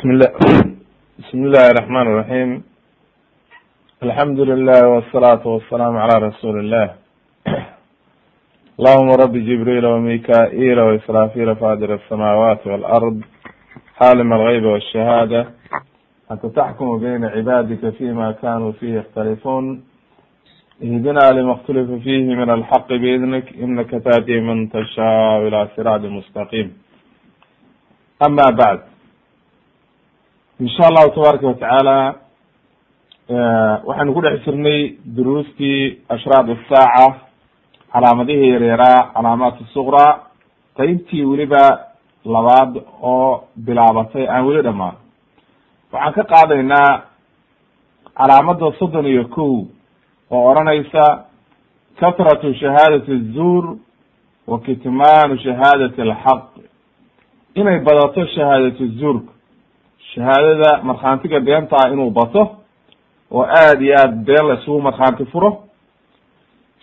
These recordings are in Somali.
bismillah bismi illahi raxmaan raxiim alxamdu lilah wasalaatu wasalaamu calaa rasuuli illah allahuma rabbi jibriila wamika-ila waisraafila faadir asamaawaati walard xaalim algayb walshahaada anta taxkumu bayna cibaadika fima kanuu fihi yakhtalifuun ihdinaa lima اkhtulifa fihi min alxaqi biidnik inaka tahdi man tashaau ila siraadi mustaqiim ama bacd insha allahu tabaaraka watacaala waxaynu ku dhex jirnay duruustii ashraad asaaca calaamadihii yaryaraa calaamaat suqra qeybtii weliba labaad oo bilaabatay aan weli dhamaan waxaan ka qaadaynaa calaamada soddon iyo kow oo odhanaysa katratu shahaadati azuur wa kitmaanu shahaadati alxaq. Inay badato shahaadatu zuurka shahaadada markhaantiga beentaa inuu bato oo aada iyo aad been la isugu markhaanti furo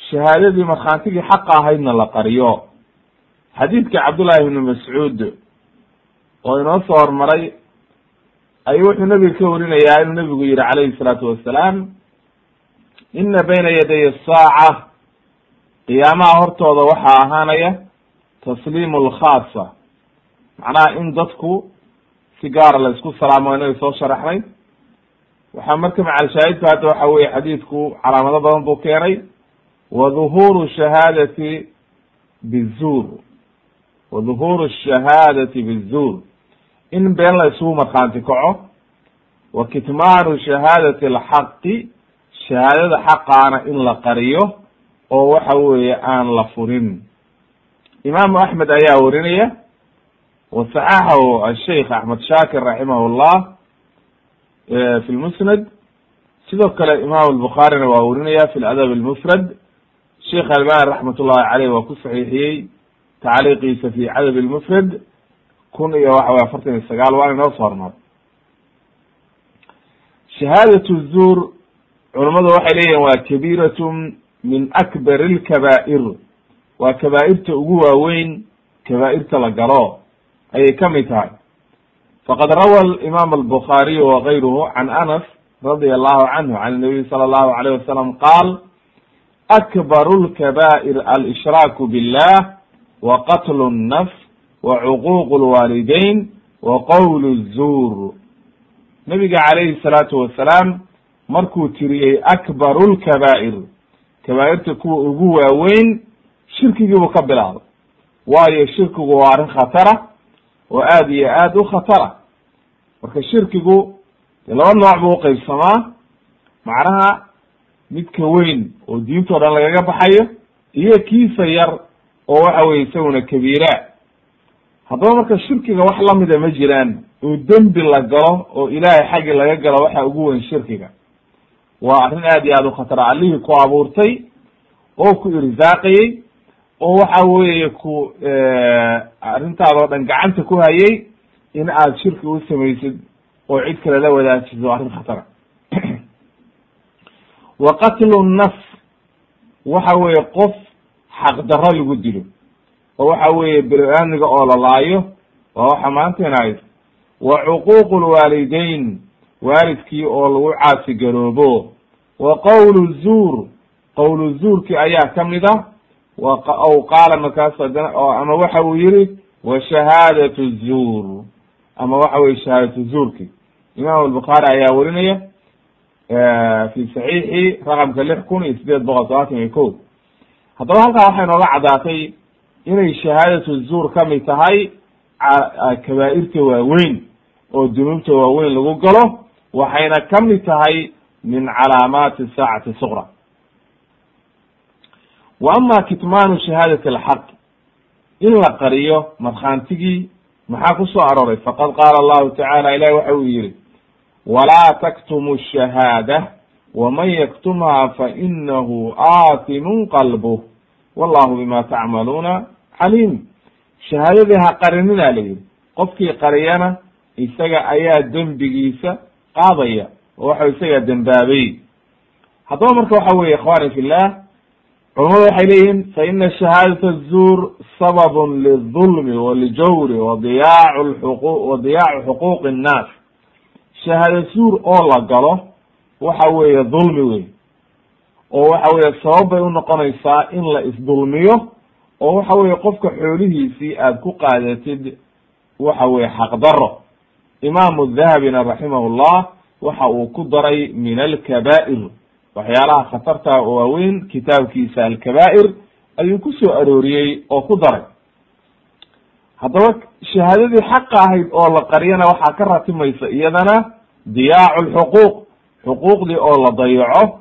shahaadadii markhaantigii xaqa ahaydna la qariyo. Xadiidka cabdullahi ibnu mascuud oo inoo soo hormaray ayuu wuxuu nebiga ka warinayaa inuu nebigu yihi calayhi salaatu wassalaam ina bayna yaday asaaca qiyaamaha hortooda waxaa ahaanaya tasliimu alkhaasa macnaha in dadku si gaara la isku salaamo inaga soo sharaxnay waxaa marka macalshaahidku hadda waxa weye xadiidku calaamado badan buu keenay. Wa dhuhuru shahaadati bizuur. Wa dhuhuru shahaadati bizuur. In been la isugu markhaanti kaco. Wa kitmaanu shahaadati alxaqi. Shahaadada xaqaana in la qariyo oo waxa weeye aan la furin. Imaamu axmed ayaa warinaya wasaxaxahu asheikh axmed shaakir raximahullah fi lmusnad sidoo kale imaam albukhaarina waa werinaya fi ladab almufrad sheikh albani raxmat ullahi caleyh waa ku saxiixiyey tacliiqiisa fi cadab almufrad kun iyo waxa wey afartan iyo sagaal waana inoo soo hormar shahaadatu zuur culummadu waxay leeyihiin waa kabiiratun min akbar lkabaa'ir waa kabaa'irta ugu waaweyn kabaa'irta la galo ayay ka mid tahay. Faqad rawa imaam albukhaariy wakayruhu can anas radia allahu canhu can nabiy sala allahu alayh wasalam qaal akbaru lkabaa'ir alshraaku billah wa qatlu nafs wa cuquuqu lwaalidayn wa qowlu zuur nabiga calayhi salaatu wasalaam markuu tiriyey akbaru lkabaa'ir kabaa'irta kuwa ugu waaweyn shirkigiibuu ka bilaabay waayo shirkigu waa arrin khatara oo aada iyo aada u khatara. Marka shirkigu de laba nooc buu uqeybsamaa macnaha midka weyn oo diintoo dhan lagaga baxayo iyo kiisa yar oo waxa weye isaguna kabiira. Haddaba marka shirkiga wax lamida ma jiraan oo dembi la galo oo ilaahay xaggi laga galo waxa ugu weyn shirkiga. Waa arrin aad iyo aada u khatara. Allihii ku abuurtay oo ku irsaaqayey oo waxa weeye ku arrintaada o dhan gacanta ku hayay in aad shirki u samaysid oo cid kale la wadaajiso arrin khatara. Wa qatlu nafs waxa weeye qof xaqdarro lagu dilo oo waxa weeye beri-aadmiga oo la laayo waa waxa maanteena haysa wa cuquuq lwaalideyn waalidkii oo lagu caasi garoobo. Wa qowlu zuur qowlu zuurkii ayaa ka mid ah aw qaala markaas adana ama waxa uu yihi wa shahaadatu zuur. Ama waxa weye shahaadatu zuurki. Imam albukhaari ayaa werinaya fi saxiixi raqamka lix kun iyo sideed boqol todobaatan iyo ko haddaba halkaa waxay nooga caddaatay inay shahaadatu zuur ka mid tahay kaba'irta waaweyn oo dunuubta waaweyn lagu galo waxayna ka mid tahay min calaamaati saacati suqra wa ama kitmaanu shahaadati alxaq in la qariyo markhaantigii maxaa ku soo arooray? Faqad qaala allahu tacala ilahi waxa uu yihi walaa taktumu shahaada waman yaktumha fainahu aatimun qalbuh wallahu bima tacmaluuna caliim. Shahaadadii ha qarinina la yihi qofkii qariyana isaga ayaa dembigiisa qaadaya oo waxa isaga dembaabay. Haddaba marka waxa weye ikhwani fillah culamadu waxay leeyihiin faina shahaadata azuur sababun lilظulmi waljawri wadiyacu wadiyaacu xuquuqi innaas shahaada zuur oo la galo waxa weeye dulmi wey oo waxa weeye sabab bay u noqonaysaa in la isdulmiyo oo waxa weeye qofka xoolihiisii aad ku qaadatid waxa weye xaqdaro imaamu dahabina raximah llah waxa uu ku daray min alkabaa'ir waxyaalaha khatarta oo waaweyn kitaabkiisa alkabaa'ir ayuu ku soo arooriyey oo ku daray. Haddaba shahaadadii xaqa ahayd oo la qariyana waxaa ka ratimaysa iyadana diyaacu lxuquuq xuquuqdii oo la dayaco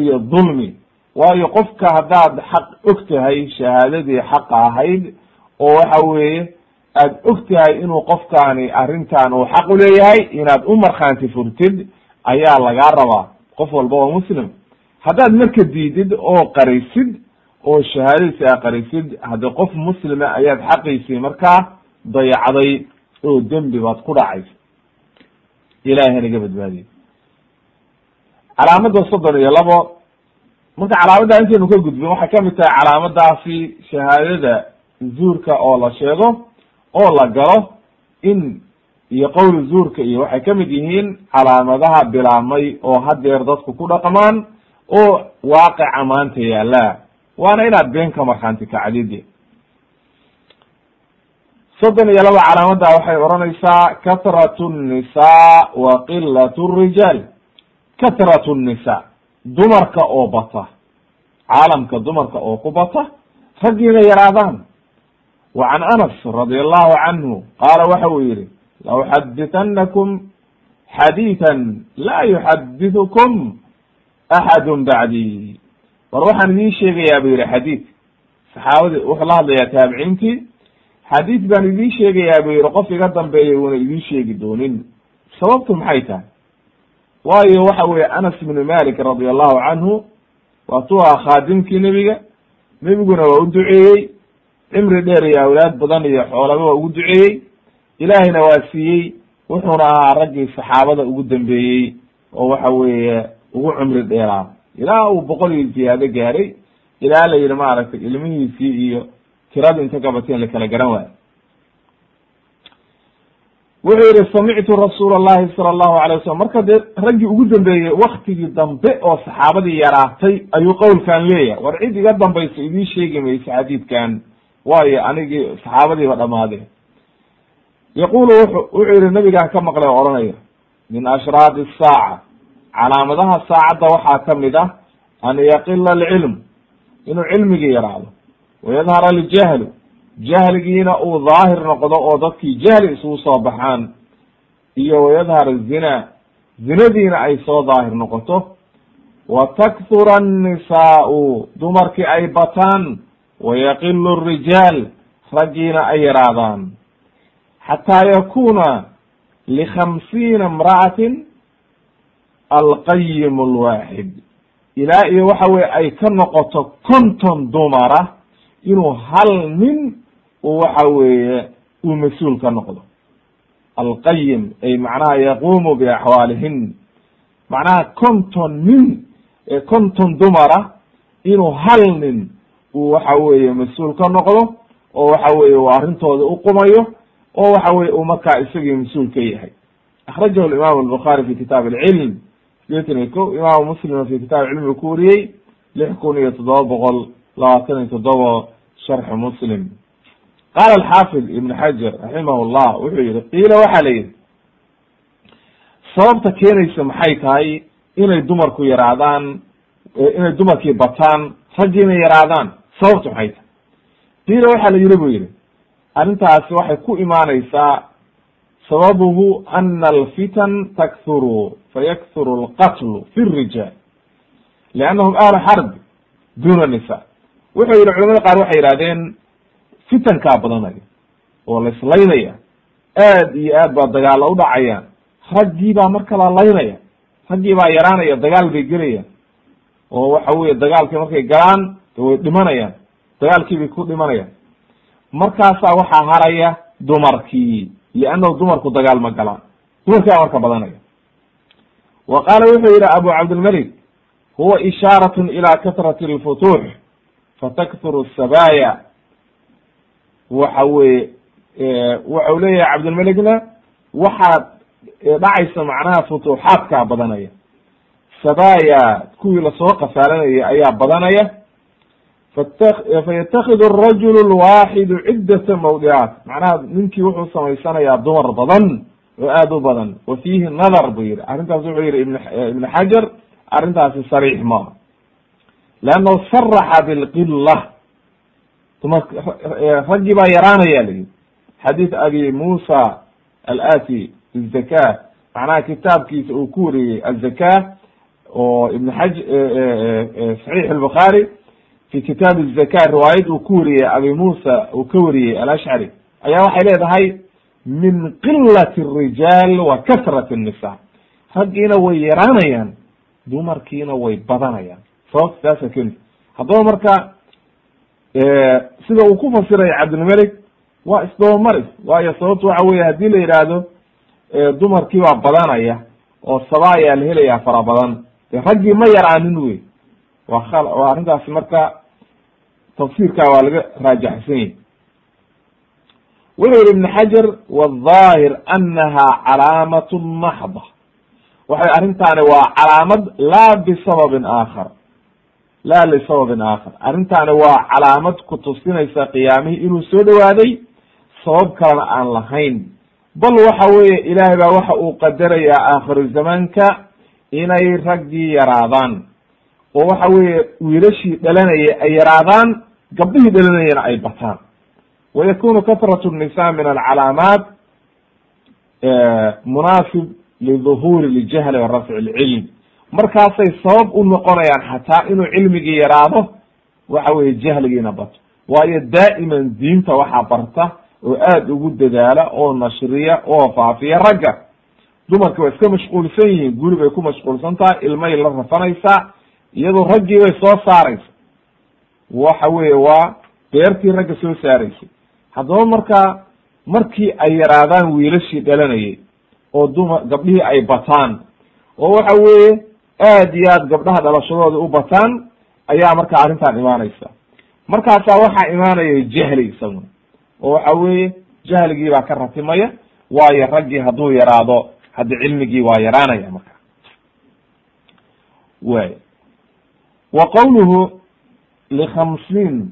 iyo dulmi. Waayo qofka haddaad xaq og tahay shahaadadii xaqa ahayd oo waxa weeye aad og tahay inuu qofkaani arrintan uu xaq u leeyahay inaad u markhaanti furtid ayaa lagaa rabaa qof walba oo muslim. Haddaad marka diidid oo qarisid oo shahaadadiisi aa qarisid haddi qof muslima ayaad xaqiisii markaa dayacday oo dembi baad ku dhacaysa ilahay hanaga badbaadiye calaamada soddon iyo labo marka calaamadda intaynu ka gudbin waxay ka mid tahay calaamadaasi shahaadada zuurka oo la sheego oo la galo in iyo qowli zuurka iyo waxay ka mid yihiin calaamadaha bilaabmay oo hadeer dadku ku dhaqmaan oo waaqica maanta yaalla waana inaad been ka markhaanti kacdid soddon iyo laba calaamadda waxay odhanaysaa katratu nnisaa wa qilat rijaal. Katratu nnisaa dumarka oo bata. Caalamka dumarka oo ku bata raggiina yaraadaan. Wa can anas radi allahu canhu qaala waxa uu yihi lauxaditanakum xadiitan laa yuxadithukum axadu bacdi war waxaan idiin sheegayaa bu yihi xadiid saxaabadii wuxuu la hadlayaa taabiciintii xadiid baan idiin sheegayaa bu yihi qof iga dambeeyay uuna idiin sheegi doonin sababtu maxay tahay waayo waxa weye anas bnu malik radi allahu canhu waatuu ahaa khaadimkii nebiga nebiguna waa u duceeyey cimri dheer iyo awlaad badan iyo xoolaba waa ugu duceeyey ilaahayna waa siiyey wuxuuna ahaa raggii saxaabada ugu dambeeyey oo waxa weeye ugu cumri dheeraa ilaa uu boqol iyo ziyaado gaaray ilaa la yihi maaragtay ilmihiisii iyo tirada inta kabateen lakala garan waayo. Wuxuu yihi samictu rasuul allahi sala allahu alay wasalam marka dee raggii ugu dambeeyey waktigii dambe oo saxaabadii yaraatay ayuu qowlkan leeyahay. War cid iga dambayso idiin sheegi mayso xadiidkan. Waayo anigii saxaabadiiba dhamaadeen yaqulu wuxu wuxuu yihi nabigaa ka maqlay oo odhanaya min ashraadi saaca calaamadaha saacadda waxaa ka mid ah an yaqila alcilm inuu cilmigii yaraado wayadhar aljahlu jahligiina uu daahir noqdo oo dadkii jahli isugu soo baxaan iyo wayadhar zina zinadiina ay soo daahir noqoto wa takthura annisaau dumarkii ay bataan wayaqilu rijaal raggiina ay yaraadaan xataa yakuna likhamsiina imra'atin alqayim alwaaxid ilaa iyo waxa weye ay ka noqoto konton dumara inuu hal nin uu waxa weeye uu mas'uul ka noqdo alqayim ay macnaha yaqumu biaxwaalihin macnaha konton nin konton dumara inuu hal nin uu waxa weeye mas'uul ka noqdo oo waxa weye uu arrintooda uqumayo oo waxa weye uu markaa isagii mas'uul ka yahay. Akhrajahu imam albukhaari fi kitaab alcilm sideetan iyo ko imaamu muslima fi kitaab cilmi ku wariyey lix kun iyo toddoba boqol labaatan iyo toddoba sharxu muslim. Qaala alxaafid ibn xajar raximah llah wuxuu yihi qiila waxaa la yihi sababta keenaysa maxay tahay inay dumarku yaraadaan inay dumarkii bataan raggiina yaraadaan? Sababtu maxay tahay? Qiila waxaa la yihi bu yihi arrintaasi waxay ku imaanaysaa sababuhu ana alfitan takthuru fayakhuru alqatlu fi rijaal liannahum ahlu xarb duna nisa. Wuxuu yihi culamada qaar waxay yihahdeen fitankaa badanaya oo la islaynaya aad iyo aad baa dagaalla udhacayaan raggii baa marka la laynaya raggii baa yaraanaya dagaal bay gelayaan. Oo waxa weye dagaalkii markay galaan way dhimanayaan dagaalkii bay ku dhimanayaan markaasaa waxaa haraya dumarkii liannahu dumarku dagaal ma galaan. Dumarkii baa marka badanaya. Wa qaala wuxuu yihi abu cabdilmalik huwa ishaaratun ila katrati alfutuux fatakthuru sabaaya waxa weye waxau leeyahay cabdilmalikna waxaa ee dhacaysa macnaha futuuxaadkaa badanaya. Sabaaya kuwii la soo khasaaranayay ayaa badanaya fayatakid arajulu lwaaxidu ciddata mawdicaat macnaha ninkii wuxuu samaysanayaa dumar badan oo aada u badan wa fiihi nadar buu yihi arrintaas wuxuu yihi ibn xajar arrintaasi sariix maaha leannahu saraxa bilqila dumar raggii baa yaraanaya la yihi xadiid abi musa alati bizaka macnaha kitaabkiisa uu ku wariyey azaka oo ibn xaj saxiix albukhaari fi kitaab zaka riwaayad uu ku wariyey abi muusa uu ka wariyey alashcari ayaa waxay leedahay min qilati rijaal wa kasrati nisa raggiina way yaraanayaan dumarkiina way badanayaan sababta saasa keenta haddaba marka sida uu ku fasiray cabdilmalik waa isdabamaris waayo sababtu waxa weye haddii la yidhaahdo dumarkii baa badanaya oo saba ayaa la helayaa fara badan de raggii ma yaraanin wey wa waa arrintaasi marka tafsiirkaa waa laga raajaxsan yahi wuxuu yihi ibn xajar wظaahir anaha calaamat maxda waxay arrintaani waa calaamad laa bisababin aakhar laa lisababin aakhar. Arrintaani waa calaamad ku tusinaysa qiyaamihii inuu soo dhawaaday sabab kalena aan lahayn. Bal waxa weeye ilaahay baa waxa uu qadarayaa aakhiru zamaanka inay raggii yaraadaan oo waxa weeye wiilashii dhalanaya ay yaraadaan gabdhihii dhalanayana ay bataan. Wa yakunu katratu nisa min alcalaamaat munaasib liduhuuri ljahli wa rafci lcilm. Markaasay sabab u noqonayaan xataa inuu cilmigii yaraado waxa weye jahligiina bato. Waayo daa'iman diinta waxaa barta oo aada ugu dadaala oo nashriya oo faafiya ragga. Dumarki waa iska mashquulsan yihiin guri bay ku mashquulsan tahay ilmay la rafanaysaa iyadoo raggii bay soo saaraysa waxa weeye waa beertii ragga soo saaraysay haddaba markaa markii ay yaraadaan wiilashii dhalanayay oo duma gabdhihii ay bataan oo waxa weeye aad iyo aad gabdhaha dhalashadooda u bataan ayaa markaa arrintan imaanaysa. Markaasaa waxaa imaanaya jahli isaguna oo waxa weeye jahligii baa ka ratimaya waayo raggii hadduu yaraado haddi cilmigii waa yaraanaya marka way wa qawluhu likhamsiin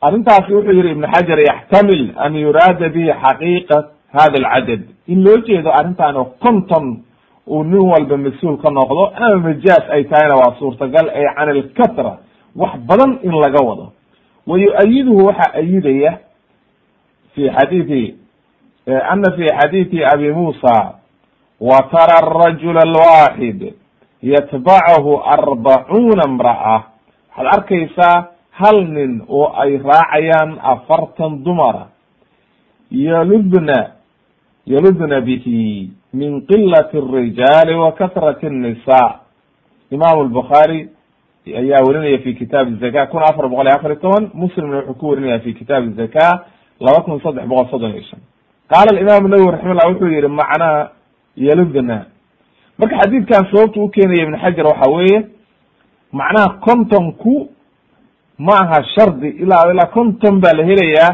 arrintaasi wuxuu yihi ibn xajar yaxtamil an yuraada bihi xaqiiqat hada alcadad. In loo jeedo arrintan oo konton uu nin walba mas'uul ka noqdo ama majaas ay tahayna waa suurtagal ee can ilkatra wax badan in laga wado. Wa yu-ayiduhu waxaa ayidaya fi xadiidi ana fi xadiidi abi musa wa arajula alwaxid yatbacahu arbacuuna imra'a waxaad arkaysaa hal nin oo ay raacayaan afartan dumara yaludna yaludna bihi min qilati الrijaali wa kasrati الnisa imam الbukhaari ayaa werinaya fi kitaab الzaka kun afar boqol iyo afar iyo toban muslimna wuxuu ku werinaya fi kitaab الzaka laba kun saddex boqol soddon iyo shan qaala imam nawwi raximahullah wuxuu yihi macnaa yaludna marka xadiidkan sababta u keenaya ibn xajar waxa weeye macnaha kontonku ma aha shardi ilaa ilaa konton baa la helayaa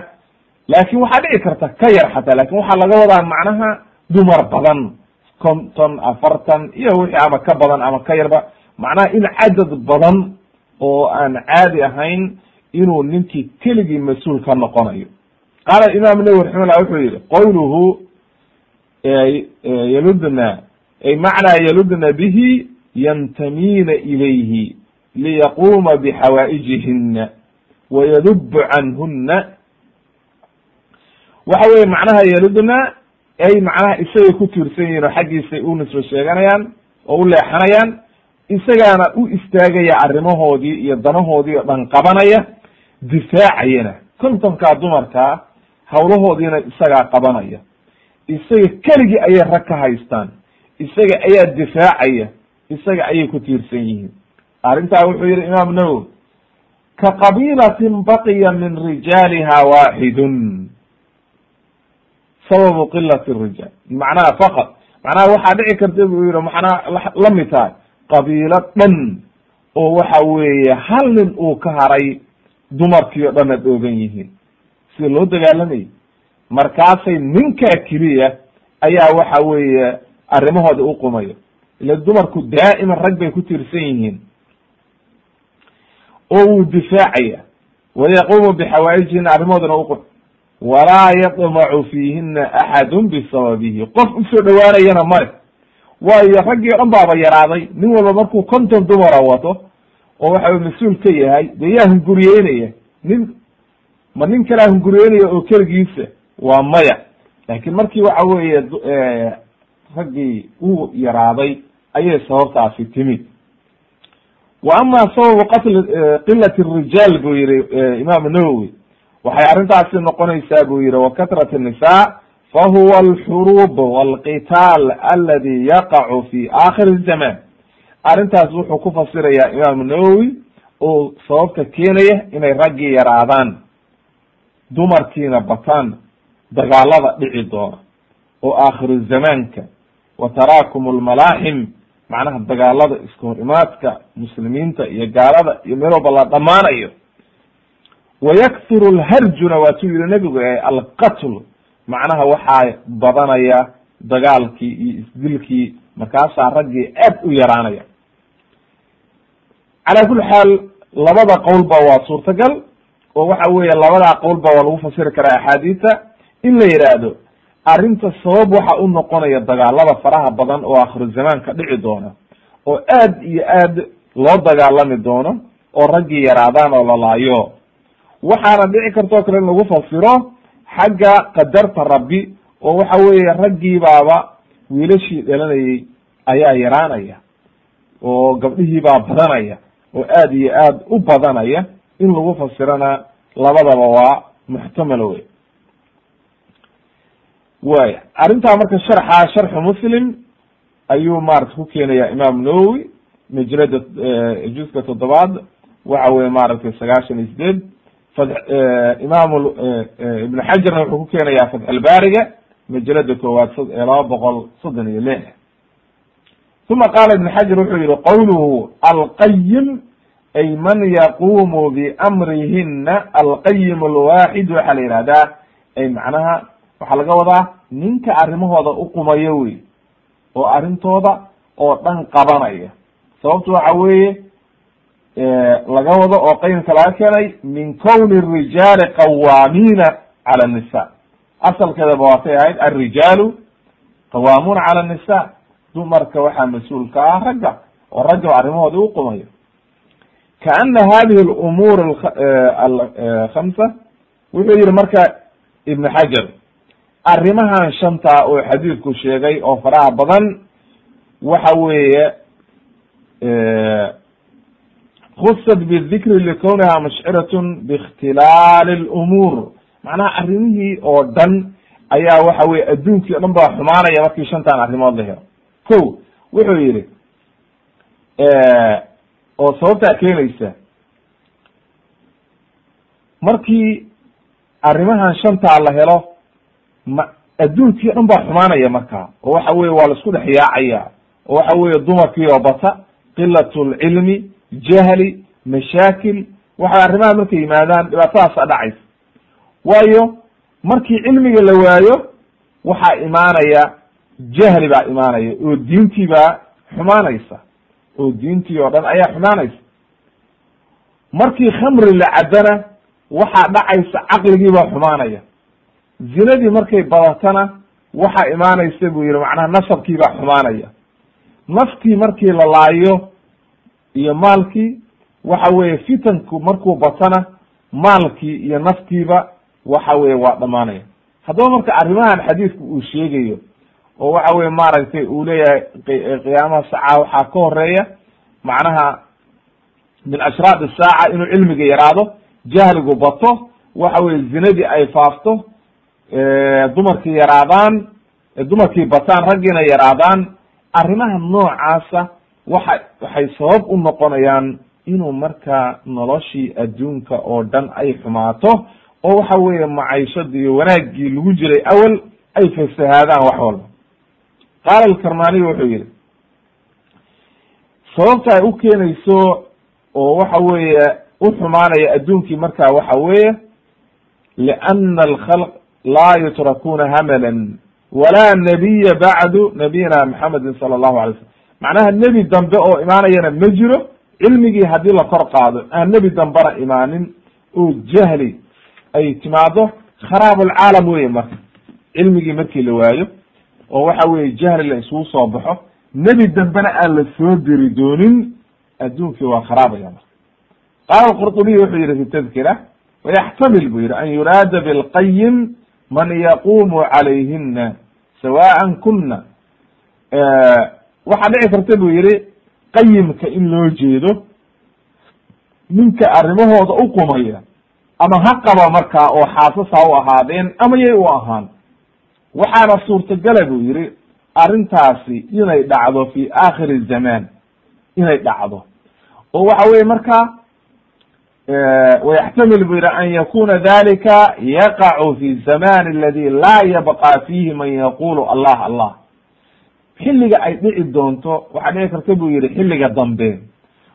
laakin waxaa dhici karta ka yar xataa laakiin waxaa laga wadaa macnaha dumar badan konton afartan iyo wixii ama ka badan ama ka yarba. Macnaha in cadad badan oo aan caadi ahayn inuu ninkii keligii mas'uul ka noqonayo. Qaala imam nawi raximahullah wuxuu yihi qawluhu yaludna macnaa yaludna bihi yantamiina ilayhi liyaquma bixawaaijihina wayadubu canhuna waxa weye macnaha yaludna ay macnaha isagay ku tiirsan yihiin oo xaggiisay u nisbo sheeganayaan oo u leexanayaan isagaana u istaagaya arrimahoodii iyo danahoodii oo dhan qabanaya difaacayana. Kontonkaa dumarkaa hawlahoodiina isagaa qabanaya. Isaga keligii ayay rag ka haystaan isaga ayaa difaacaya isaga ayay ku tiirsan yihiin. Arrintaa wuxuu yihi imaam nawowi ka qabiilatin baqiya min rijaaliha waaxidun sababu qilati rijaal. Macnaha faqad macnaha waxaa dhici karta buu yihi macnaha la mid tahay qabiilo dhan oo waxa weeye hal nin uu ka haray dumarkii o dhan ad oogan yihiin. Sida loo dagaalamayay markaasay ninkaa keliya ayaa waxa weeye arrimahooda u qumayo. Ila dumarku daa'iman rag bay ku tiirsan yihiin. Oo wuu difaacaya. Wayaquumu bixawaa'ijihina arrimahoodana uqum walaa yadmacu fiihina axadun bisababihi. Qof u soo dhowaanayana male waayo raggii o dhan baaba yaraaday. Nin walba markuu konton dumara wato oo waxa mas'uul ka yahay dee yaa hunguriyeynaya nin ma nin kalaa hunguriyeynaya oo keligiisa waa maya. Laakiin markii waxa weeye raggii uu yaraaday ayay sababtaasi timid wa ama sababu qatli eh, qilati rijaal buu yihi eh, imaamu nawowi waxay arrintaasi noqonaysaa buu yihi wa katrati fa huwa alxuruub walqitaal aladi yaqacu fi aakhiri zamaan arrintaas wuxuu ku fasirayaa imaamu nawowi oo sababta keenaya inay raggii yaraadaan dumarkiina bataan dagaalada dhici doona oo aakhiru zamaanka wa taraakum lmalaaxim macnaha dagaalada iska hor imaadka muslimiinta iyo gaalada iyo meel walba la dhamaanayo wayakturu lharjuna waatuu yihi nebigu alqatl macnaha waxaa badanaya dagaalkii iyo isdilkii markaasaa raggii aad u yaraanaya. Calaa kuli xaal labada qowlba waa suurtagal oo waxa weeye labadaa qowlba waa lagu fasiri karaa axaadiisa in la yidhaahdo arrinta sabab waxa u noqonaya dagaalada faraha badan oo akhiru zamaanka dhici doona oo aad iyo aad loo dagaalami doono oo raggii yaraadaan oo lalaayo waxaana dhici kartoo kale in lagu fasiro xagga qadarta rabbi oo waxa weeye raggii baaba wiilashii dhalanayay ayaa yaraanaya oo gabdhihii baa badanaya oo aad iyo aad u badanaya. In lagu fasirana labadaba waa muxtamalo wey waya arrintaa marka sharxa sharxu muslim ayuu maarata ku keenaya imaam nawowi majlada juska toddobaad waxa weye maaragtay sagaashan iyo sideed fad imaam ibn xajarna wuxuu ku keenaya fatxulbaariga majalada koowaad laba boqol soddon iyo lix. Uma qaala ibn xajar wuxuu yihi qawluhu alqayim ay man yaqumu biamrihina alqayim alwaxid waxaa la yihahdaa ay macnaha waxaa laga wadaa ninka arrimahooda uqumayo wey oo arrintooda oo dhan qabanaya. Sababtu waxa weeye laga wado oo qaymka laga keenay min kowni rijaali qawaamiina cala nisa asalkeedaba waatay ahayd alrijaalu qawaamuuna cala nisa dumarka waxaa mas'uulka ah ragga oo ragga arrimahooda uqumayo kaana hadihi lumuur alkhamsa wuxuu yihi marka ibn xajar arrimahan shanta oo xadiidku sheegay oo faraha badan waxa weeye khusat bidikri likowniha mushciratun biikhtilaali lumuur macnaha arrimihii oo dhan ayaa waxa weye adduunkii o dhan baa xumaanaya markii shantan arrimood la helo. Ko wuxuu yihi oo sababtaa keenaysa markii arrimahan shantaa la helo ma adduunkii dhan baa xumaanaya marka. Oo waxa weye waa la isku dhex yaacaya. Oo waxa weye dumarkii oo bata qilat lcilmi jahli mashaakil. Waxay arrimaha markay yimaadaan dhibaatadaasa dhacaysa. Waayo markii cilmiga la waayo waxaa imaanaya jahli baa imaanaya oo diintii baa xumaanaysa. Oo diintii oo dhan ayaa xumaanaysa. Markii khamri la caddana waxaa dhacaysa caqligii baa xumaanaya zinadii markay badatana waxaa imaanaysa buu yihi macnaha nasabkii baa xumaanaya. Naftii markii la laayo iyo maalkii waxa weye fitanku markuu batana maalkii iyo naftiiba waxa weye waa dhamaanaya haddaba marka arrimahan xadiidku uu sheegayo oo waxa weye maaragtay uu leeyahay qiyaamaha saaca waxaa ka horreeya macnaha min ashraad saaca inuu cilmiga yaraado jahligu bato waxa weye zinadii ay faafto dumarkii yaraadaan dumarkii bataan raggiina yaraadaan arrimaha noocaasa waxa waxay sabab u noqonayaan inuu markaa noloshii adduunka oo dhan ay xumaato oo waxa weeye maciishadii iyo wanaaggii lagu jiray awel ay fasahaadaan wax walba. Qaala alkarmaniy wuxuu yihi sababta ay u keenayso oo waxa weeye u xumaanaya adduunkii marka waxa weeye liana alkhalq laa yutrakuna hamalan walaa nabiya bacdu nabiyina maxamedin sala allahu alay slam macnaha nebi dambe oo imaanayana ma jiro cilmigii haddii la kor qaado aan nebi dambena imaanin oo jahli ay timaado kharaab alcaalam weye marka cilmigii markii la waayo oo waxa weye jahli la isugu soo baxo nebi dambena aan la soo diri doonin adduunkii waa kharaabaya marka qaala qurطubiy wuxuu yihi fi tadkira wayaxtamil buu yihi an yuraada bilqayim man yaqumu calayhina sawaan kuna waxaa dhici karta buu yihi qayimka in loo jeedo ninka arrimahooda u qumaya ama ha qaba markaa oo xaasas ha u ahaadeen ama yay u ahaan. Waxaana suurtagala buu yihi arrintaasi inay dhacdo fi aakhiri zamaan inay dhacdo. Oo waxa weye marka wayaxtamil buu yihi an yakuna dalika yaqacu fi zaman aladi laa yabqa fihi man yaqulu allah allah xilliga ay dhici doonto waxaa dhici karta buu yihi xilliga dambe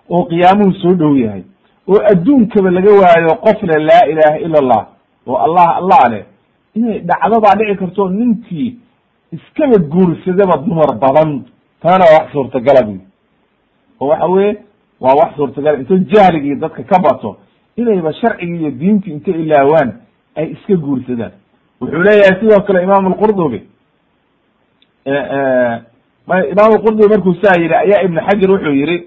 oo qiyaamuhu soo dhow yahay oo adduunkaba laga waayo qof le laa ilaha ila allah oo allah allah leh inay dhacdo baa dhici karto ninkii iskaba guursadaba dumar badan taana waa wax suurtagala bu oo waxa weye waa wax suurtagala inta jahligii dadka ka bato inayba sharcigii iyo diintii inta ilaawaan ay iska guursadaan. Wuxuu leeyahay sidoo kale imaam lqurdubi imaam lqurdubi markuu saa yihi ayaa ibn xajar wuxuu yihi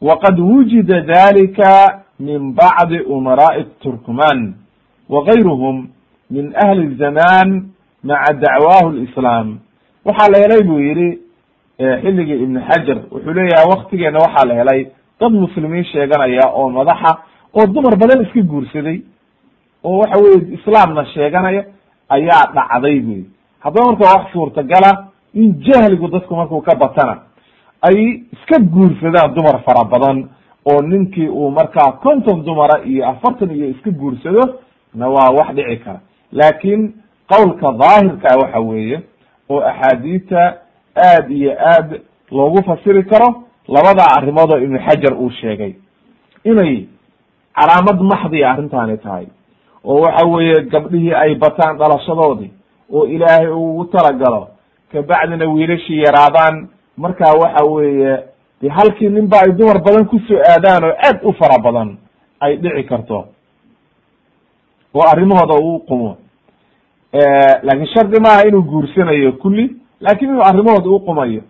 waqad wujida dalika min bacdi umaraaءi turkman wagayruhum min ahli zaman maca dacwaahu lislaam waxaa la helay buu yihi xilligii ibn xajar wuxuu leeyahay waktigeena waxaa la helay dad muslimiin sheeganaya oo madaxa oo dumar badan iska guursaday oo waxa weye islaamna sheeganaya ayaa dhacday buyi haddaba marka wax suurtagala in jahligu dadku markuu ka batana ay iska guursadaan dumar fara badan oo ninkii uu markaa konton dumara iyo afartan iyo iska guursado na waa wax dhici kara. Laakin qowlka daahirkaa waxa weeye oo axaadiita aad iyo aad loogu fasiri karo labada arrimood oo ibnu xajar uu sheegay inay calaamad maxdiya arrintaani tahay oo waxa weeye gabdhihii ay bataan dhalashadoodii oo ilaahay ugu talagalo kabacdina wiilashii yaraadaan. Markaa waxa weeye de halkii nin ba ay dumar badan ku soo aadaan oo aad u fara badan ay dhici karto. Oo arrimahooda uu qumo. Laakin shardi maaha inuu guursanayo kulli laakin inuu arrimahooda u qumayo.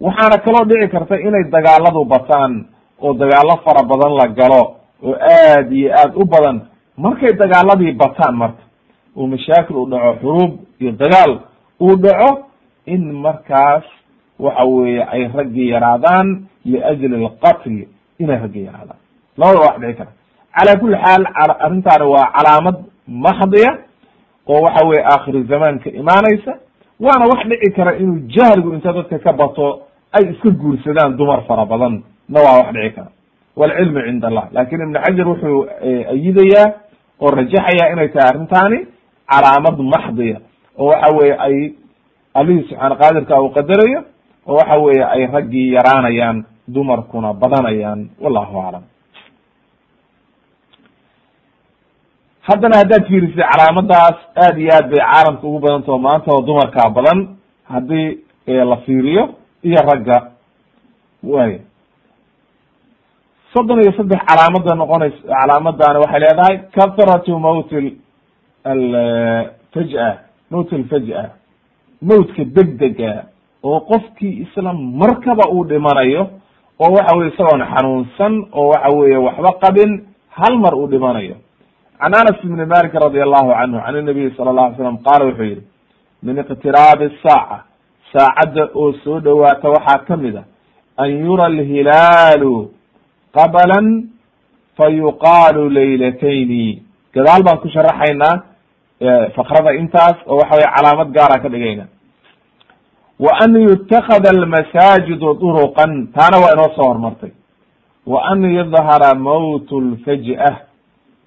Waxaana kaloo dhici karta inay dagaaladu bataan oo dagaalo fara badan la galo oo aad iyo aad u badan markay dagaaladii bataan marka oo mashaakil uu dhaco xuruub iyo dagaal uu dhaco in markaas waxa weeye ay raggii yaraadaan liajli alqatl inay raggii yaraadaan. Labada wax dhici kara. Cala kuli xaal arrintaani waa calaamad maxdiya oo waxa weye aakhiru zamaanka imaanaysa waana wax dhici kara inuu jahligu inta dadka ka bato ay iska guursadaan dumar fara badan. Na waa wax dhici kara walcilmu cind allah laakiin ibn xajar wuxuu ayidayaa oo rajaxaya inay tahay arrintaani calaamad maxdiya oo waxa weye ay allihii subxaana qaadirka uu qadarayo oo waxa weye ay raggii yaraanayaan dumarkuna badanayaan wallahu aclam haddana haddaad fiirisay calaamadaas aad iyo aad bay caalamka ugu badantao maanta dumarkaa badan haddii la fiiriyo iyo ragga way soddon iyo saddex calaamada noqonays calaamadani waxay leedahay kathratu mawt alfaj'a mawt alfaj'a mawtka degdega oo qofkii isla markaba uu dhimanayo oo waxa weye isagoon xanuunsan oo waxa weye waxba qabin hal mar uu dhimanayo. Can anas ibni malik radi allahu canhu can inabiyi sala la alay slam qaala wuxuu yihi min iqtiraabi saaca saacadda oo soo dhowaata waxaa ka mid a an yura alhilaalu qablan fayuqaalu laylatayni gadaal baan ku sharaxaynaa fakrada intaas oo waxa weye calaamad gaara ka dhigayna. Wa an yutakada almasaajidu duruqan taana waa inoo soo hormartay. Wa an yadhara mawt lfaj'ah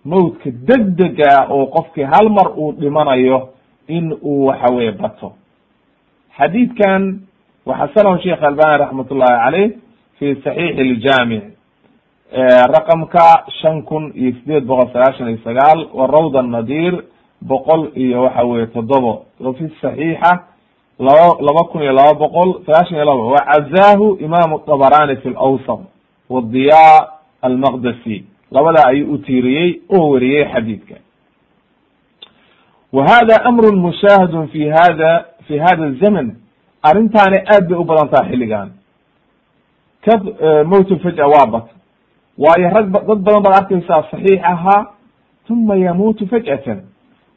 mawtka degdega oo qofkii hal mar uu dhimanayo in uu waxa weye bato. Xadiidkan waxasanahu sheekh albani raxmat ullahi caleyh fi saxiix iljaamic raqamka shan kun iyo sideed boqol sagaashan iyo sagaal wa rawda nadir boqol iyo waxa weye toddobo. Wa fi saxiixa laba laba kun iyo laba boqol sagaashan iyo laba wacazaahu imaamu dabarani fi lawsat wadiya almaqdasi labadaa ayuu u tiiriyey oo wariyey xadiidka. Wa hada amru mushaahadun fi hada fi hada zaman. Arrintaani aad bay u badan taha xilligan. Ka mowt faj'a waa bat waayo rag dad badan baad arkaysaa saxiix ahaa uma yamuutu faj'atan.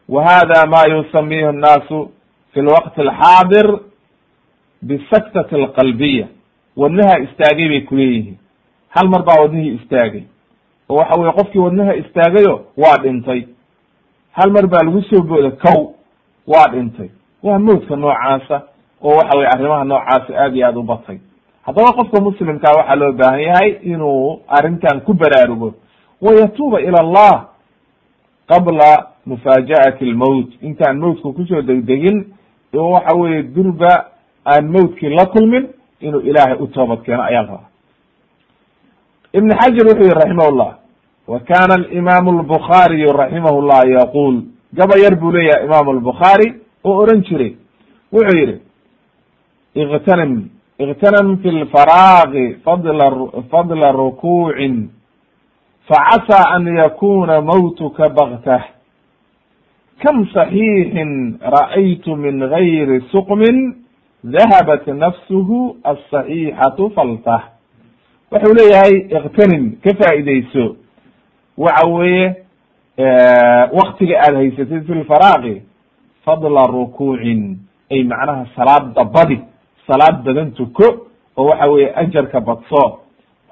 Wa hada ma yusamihi annaasu fi lwaqti alxaadir bisaktati alqalbiya wadnaha istaagay bay kuleeyihiin hal mar baa wadnihii istaagay. Oo waxa weye qofkii wadnaha istaagayo waa dhintay. Hal mar baa lagu soo booda kow waa dhintay. Waa mowdka noocaasa oo waxa weye arrimaha noocaasa aad iyo aad u batay haddaba qofka muslimkaa waxaa loo baahan yahay inuu arrintan ku baraarugo. Wayatuuba ila allah qabla mufaaja'ati lmowt intaan mowtka ku soo degdegin oo waxa weye durba aan mowtkii la kulmin inuu ilaahay u toobad keeno ayaa la rabaa. Ibn xajar wuxuu yihi raximah llah wa kana alimaam albukhaariyu raximah llah yaquul. Gaba yar buu leeyahay imam albukhaari oo oran jiray. Wuxuu yihi iktanim iktanim fi lfaraaqi fadla fadla rukuucin facasa an yakuna mawtuka baktah kam صaxiixin ra'aytu min gayri suqmin dahabat nafsuhu aلصaxiixatu faltah wuxuu leeyahay iktanim ka faa'iideyso waxa weeye waktiga aad haysatid fi lfaraaqi fadla rukuucin ay macnaha salaada badi salaad badan tuko oo waxa weeye ajarka badso.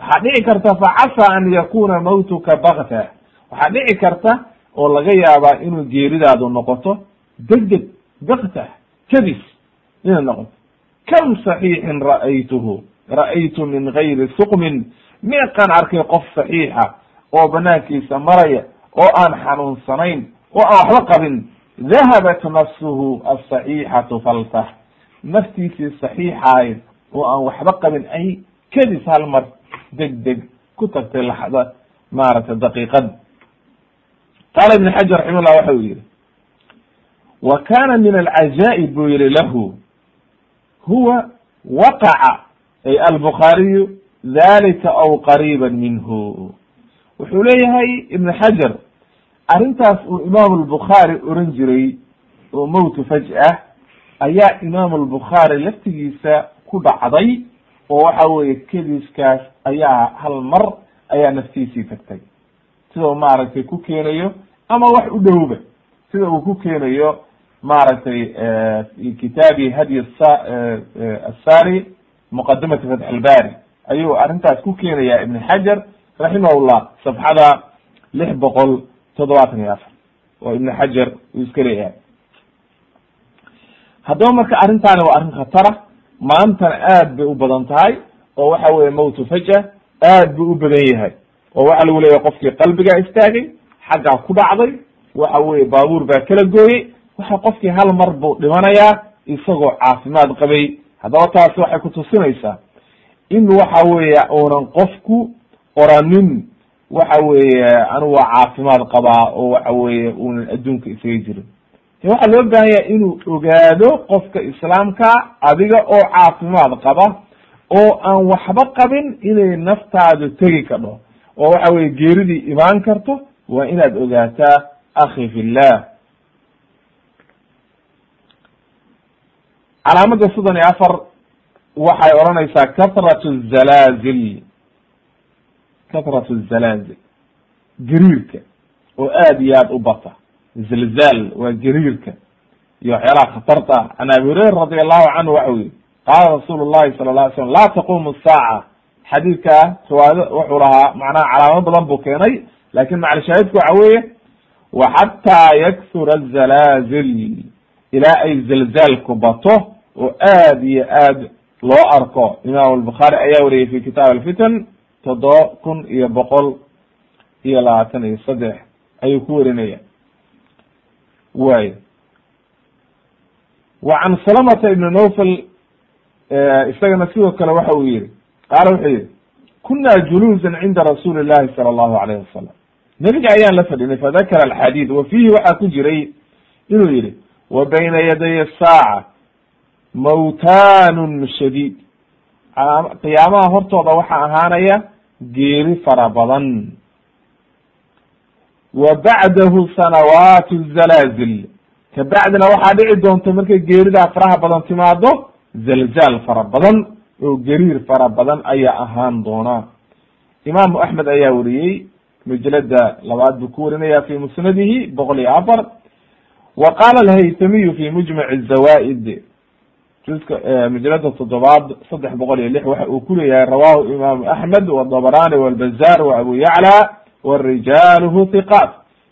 Waxaa dhici karta facasa an yakuna mawtuka bakta waxaa dhici karta oo laga yaabaa inuu geeridaadu noqoto degdeg bakta kadis inay noqoto. Kam saxiixin ra'aytuhu? Ra'aytu min gayri suqmin. Meeqaan arkay qof saxiixa oo banaankiisa maraya oo aan xanuunsanayn oo aan waxba qabin. Dahabat nafsuhu asaxiixatu faltah naftiisii saxiixahayd oo aan waxba qabin ay kadis hal mar deg deg ku tagtay laxda maaragtay daqiiqad qaala ibn xajar raximahullah waxa uu yihi wa kana min alcajaa'ib buu yihi lahu huwa waqaca ay albukhaariyu dalika aw qariiba minhu. Wuxuu leeyahay ibn xajar arrintaas uu imaamu albukhaari oran jiray oo mowtu faj'ah ayaa imaamu albukhaari laftigiisa ku dhacday oo waxa weeye kediskaas ayaa hal mar ayaa naftiisii tagtay. Sida uu maaragtay ku keenayo ama wax u dhowba. Sida uu ku keenayo maaragtay kitaabi hadyi assari muqadimati fatx albari. Ayuu arrintaas ku keenaya ibn xajar raximahullah safxada lix boqol toddobaatan iyo afar. Oo ibn xajar uu iska leeyahay haddaba marka arrintaani waa arrin khatara maantana aad bay u badan tahay oo waxa weye mowtu faja aad buu u badan yahay. Oo waxa lagu leeyahay qofkii qalbigaa istaagay xaggaa ku dhacday waxa weye baabuur baa kala gooyey waxa qofkii hal mar buu dhimanayaa isagoo caafimaad qabay. Haddaba taasi waxay kutusinaysaa in waxa weeye uunan qofku oranin waxa weeye anigu waa caafimaad qabaa oo waxa weeye uunan adduunka isaga jirin waxaa loo baahan yahay inuu ogaado qofka islaamka adiga oo caafimaad qaba oo aan waxba qabin inay naftaadu tegi kadho oo waxa weye geeridii imaan karto waa inaad ogaataa akhi fillah. Calaamada soddon iyo afar waxay odhanaysaa katrat zalaazil katrat zalaazil gariirka oo aad iyo aad u bata zilzaal waa gariirka iyo waxyaalaha khatarta ah can abi hurayra radi allahu canhu waxa u yihi qaala rasuulu llahi sala la alay slam laa taqumu saaca xadiidka riwaayado wuxuu lahaa macnaha calaamado badan buu keenay laakiin macalshaahidku waxa weeye wa xataa yaksura azalaazil ilaa ay zilzaalku bato oo aad iyo aad loo arko imam albukhaari ayaa wariyay fi kitaab alfitan toddoba kun iyo boqol iyo labaatan iyo saddex ayuu ku warinaya way. Wa can salamata ibni nofel isagana sidoo kale waxa uu yihi qaala wuxuu yihi kuna juluusan cinda rasuuli llahi sala allahu alayh wasalam nebiga ayaan la fadhinay fadakara alxadiid wa fiihi waxaa ku jiray inuu yihi wa bayna yaday saaca mawtaanun shadiid. Qiyaamaha hortooda waxaa ahaanaya geeri fara badan wa bacdahu sanawaatu zalaazil kabacdina waxaa dhici doonta markay geeridaa faraha badan timaado zalzaal fara badan oo gariir fara badan ayaa ahaan doona imaamu axmed ayaa weriyey majalada labaad buu ku warinaya fi musnadihi boqol iyo afar wa qaala alhaytamiyu fi mujmac zawa'id juska majalada toddobaad saddex boqol iyo lix waxa uu ku leeyahay rawahu imaamu axmed wadabrani walbazar wa abu yacla warijaluhu hiqaat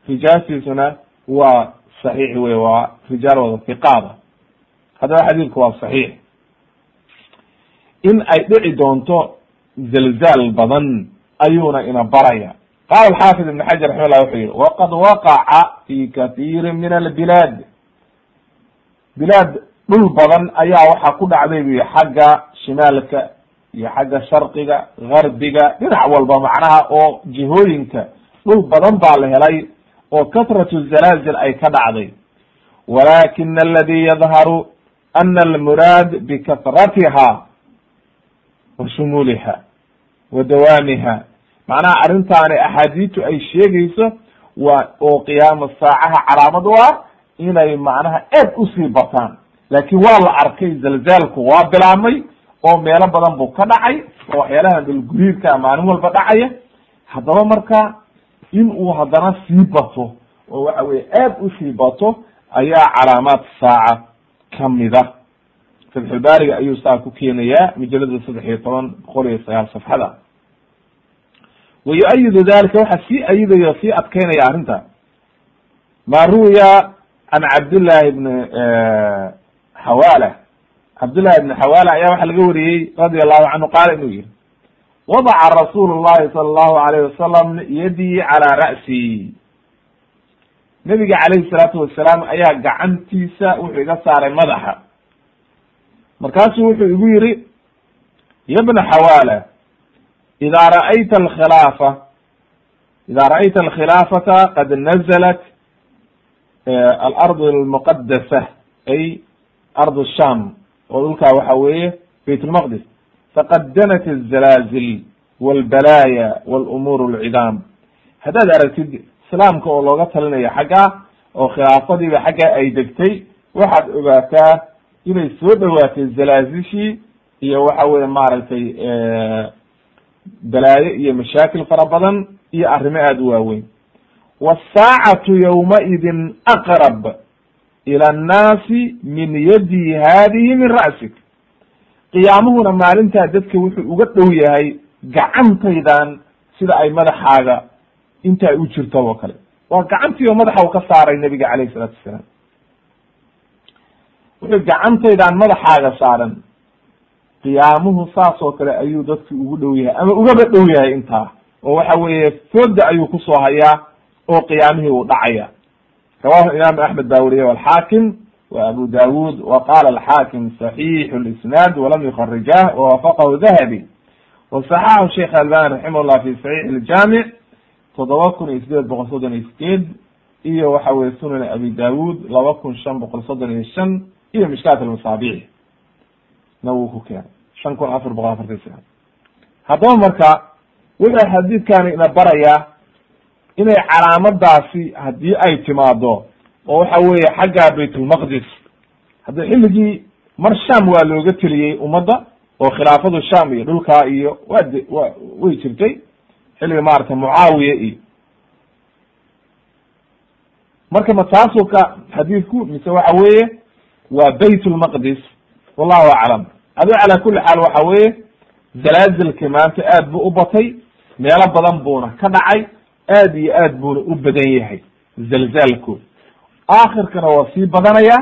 rijaashiisuna waa saxiix wey waa rijaal wada hiqaada haddaba xadiidku waa saxiix in ay dhici doonto zalzaal badan ayuuna ina baraya qala alxaafid ibn xajar raxima llah wuxuu yihi waqad waqaca fi kathiiri min albilaad bilaad dhul badan ayaa waxaa ku dhacday bu xagga shimaalka iyo xagga sharqiga garbiga dhinac walba macnaha oo jihooyinka dhul badan baa la helay oo katratu zalaazil ay ka dhacday. Walakin aladi yadharu ana almuraad bikatratiha wa shumuuliha wa dawaamiha. Macnaha arrintaani axaadiistu ay sheegayso waa oo qiyaama saacaha calaamad u ah inay macnaha aad u sii bataan laakin waa la arkay zalzaalku waa bilaabmay oo meelo badan buu ka dhacay oo waxyaalaha dhulguriirka maalin walba dhacaya. Haddaba marka in uu haddana sii bato oo waxa weye aad u sii bato ayaa calaamaad saaca kamida fatxulbaariga ayuu saa ku keenayaa majalada saddex iyo toban boqol iyo sagaal safxada. Wa yu-ayidu dalika waxaa sii ayidaya o sii adkeynaya arrinta. Ma ruwiya can cabdillahi bni xawala cabdillahi ibni xawala ayaa waxaa laga wariyey radia allahu canhu qaala inuu yihi wadaca rasuulu llahi sala allahu alayh wasalam yadii calaa ra'si. Nabiga calayhi salaatu wasalaam ayaa gacantiisa wuxuu iga saaray madaxa. Markaasuu wuxuu igu yihi ya bna xawala ida ra'ayta alkhilaafa ida ra'ayta alkhilaafata qad nazalat alard almuqadasa ay ard sham oo dhulkaa waxa weeye bayt lmaqdis faqad danat azalaazil walbalaaya walumuur alcidaam haddaad aragtid islaamka oo looga talinayo xaggaa oo khilaafadiiba xaggaa ay degtay waxaad ogaataa inay soo dhowaatay zalaazishii iyo waxa weye maaragtay balaayo iyo mashaakil fara badan iyo arrimo aada u waaweyn. Wsaacatu ywmaidin aqrab ila annaasi min yadi hadihi min ra'sik qiyaamuhuna maalintaa dadka wuxuu uga dhow yahay gacantaydan sida ay madaxaaga inta ay u jirto oo kale waa gacantii oo madaxa u ka saaray nabiga calayh salaatu wasalaam wuxuu gacantaydan madaxaaga saaran qiyaamuhu saas oo kale ayuu dadki ugu dhow yahay ama ugaba dhow yahay intaa oo waxa weeye fooda ayuu ku soo hayaa oo qiyaamihii uu dhacaya rawahu imaam axmed baa weriye alxaakim wa abu dawud wa qala alxaakim صaxiixu lisnaad walam yukharijaah wawafaqahu dahabi wasaxaxu sheikh albani raximah llah fi saxiix ljaamic toddoba kun iyo sideed boqol soddon iyo sideed iyo waxa weye sunan abi dawud laba kun shan boqol soddon iyo shan iyo mishkaat almasaabiic na wuu ku keenay shan kun afar boqol afartan sana haddaba marka wuxuu xadiidkani ina barayaa inay calaamadaasi haddii ay timaado oo waxa weeye xagga baytulmaqdis haddi xilligii mar sham waa looga teliyey ummadda oo khilaafadu sham iyo dhulkaa iyo waa de wa way jirtay xilliga maaragtay mucaawiya iyo. Marka ma taasoo ka xadiidku mise waxa weeye waa bayt lmaqdis wallahu aclam. Ado calaa kuli xaal waxa weeye zalaazilki maanta aad buu u batay meelo badan buuna ka dhacay aad iyo aad buuna u badan yahay zalzaalku. Aakhirkana waa sii badanaya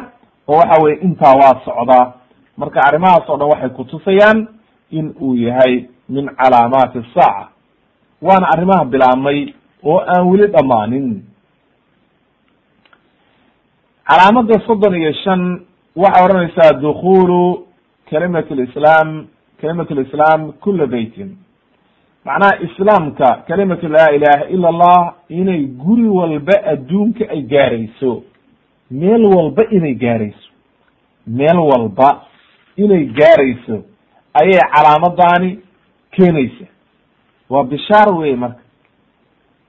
oo waxa weye intaa waa socdaa marka arrimahaas oo dhan waxay kutusayaan in uu yahay min calaamaati asaaca waana arrimaha bilaabmay oo aan weli dhammaanin. Calaamada soddon iyo shan waxay odhanaysaa dukulu kalimat lislaam kalimat lislaam kula beytin macnaha islaamka kalimatu laa ilaha ila allah inay guri walba adduunka ay gaarayso. Meel walba inay gaarayso. Meel walba inay gaarayso ayay calaamadani keenaysa. Waa bishaar wey marka.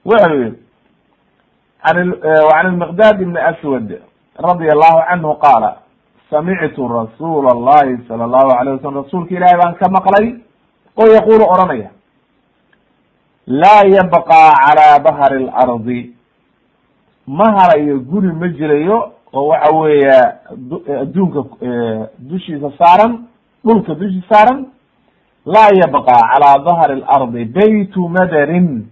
Wuxuu yihi an an ilmiqdaad ibni aswad radia allahu canhu qaala samictu rasuula allahi sala allahu alayh wasalam rasuulka ilaahi baan ka maqlay oo yaqulu odhanaya laa yabqa calaa bahri lardi ma harayo guri ma jirayo oo waxa weeya adduunka dushiisa saaran dhulka dushii saaran laa yabqa calaa dahri lardi baytu madarin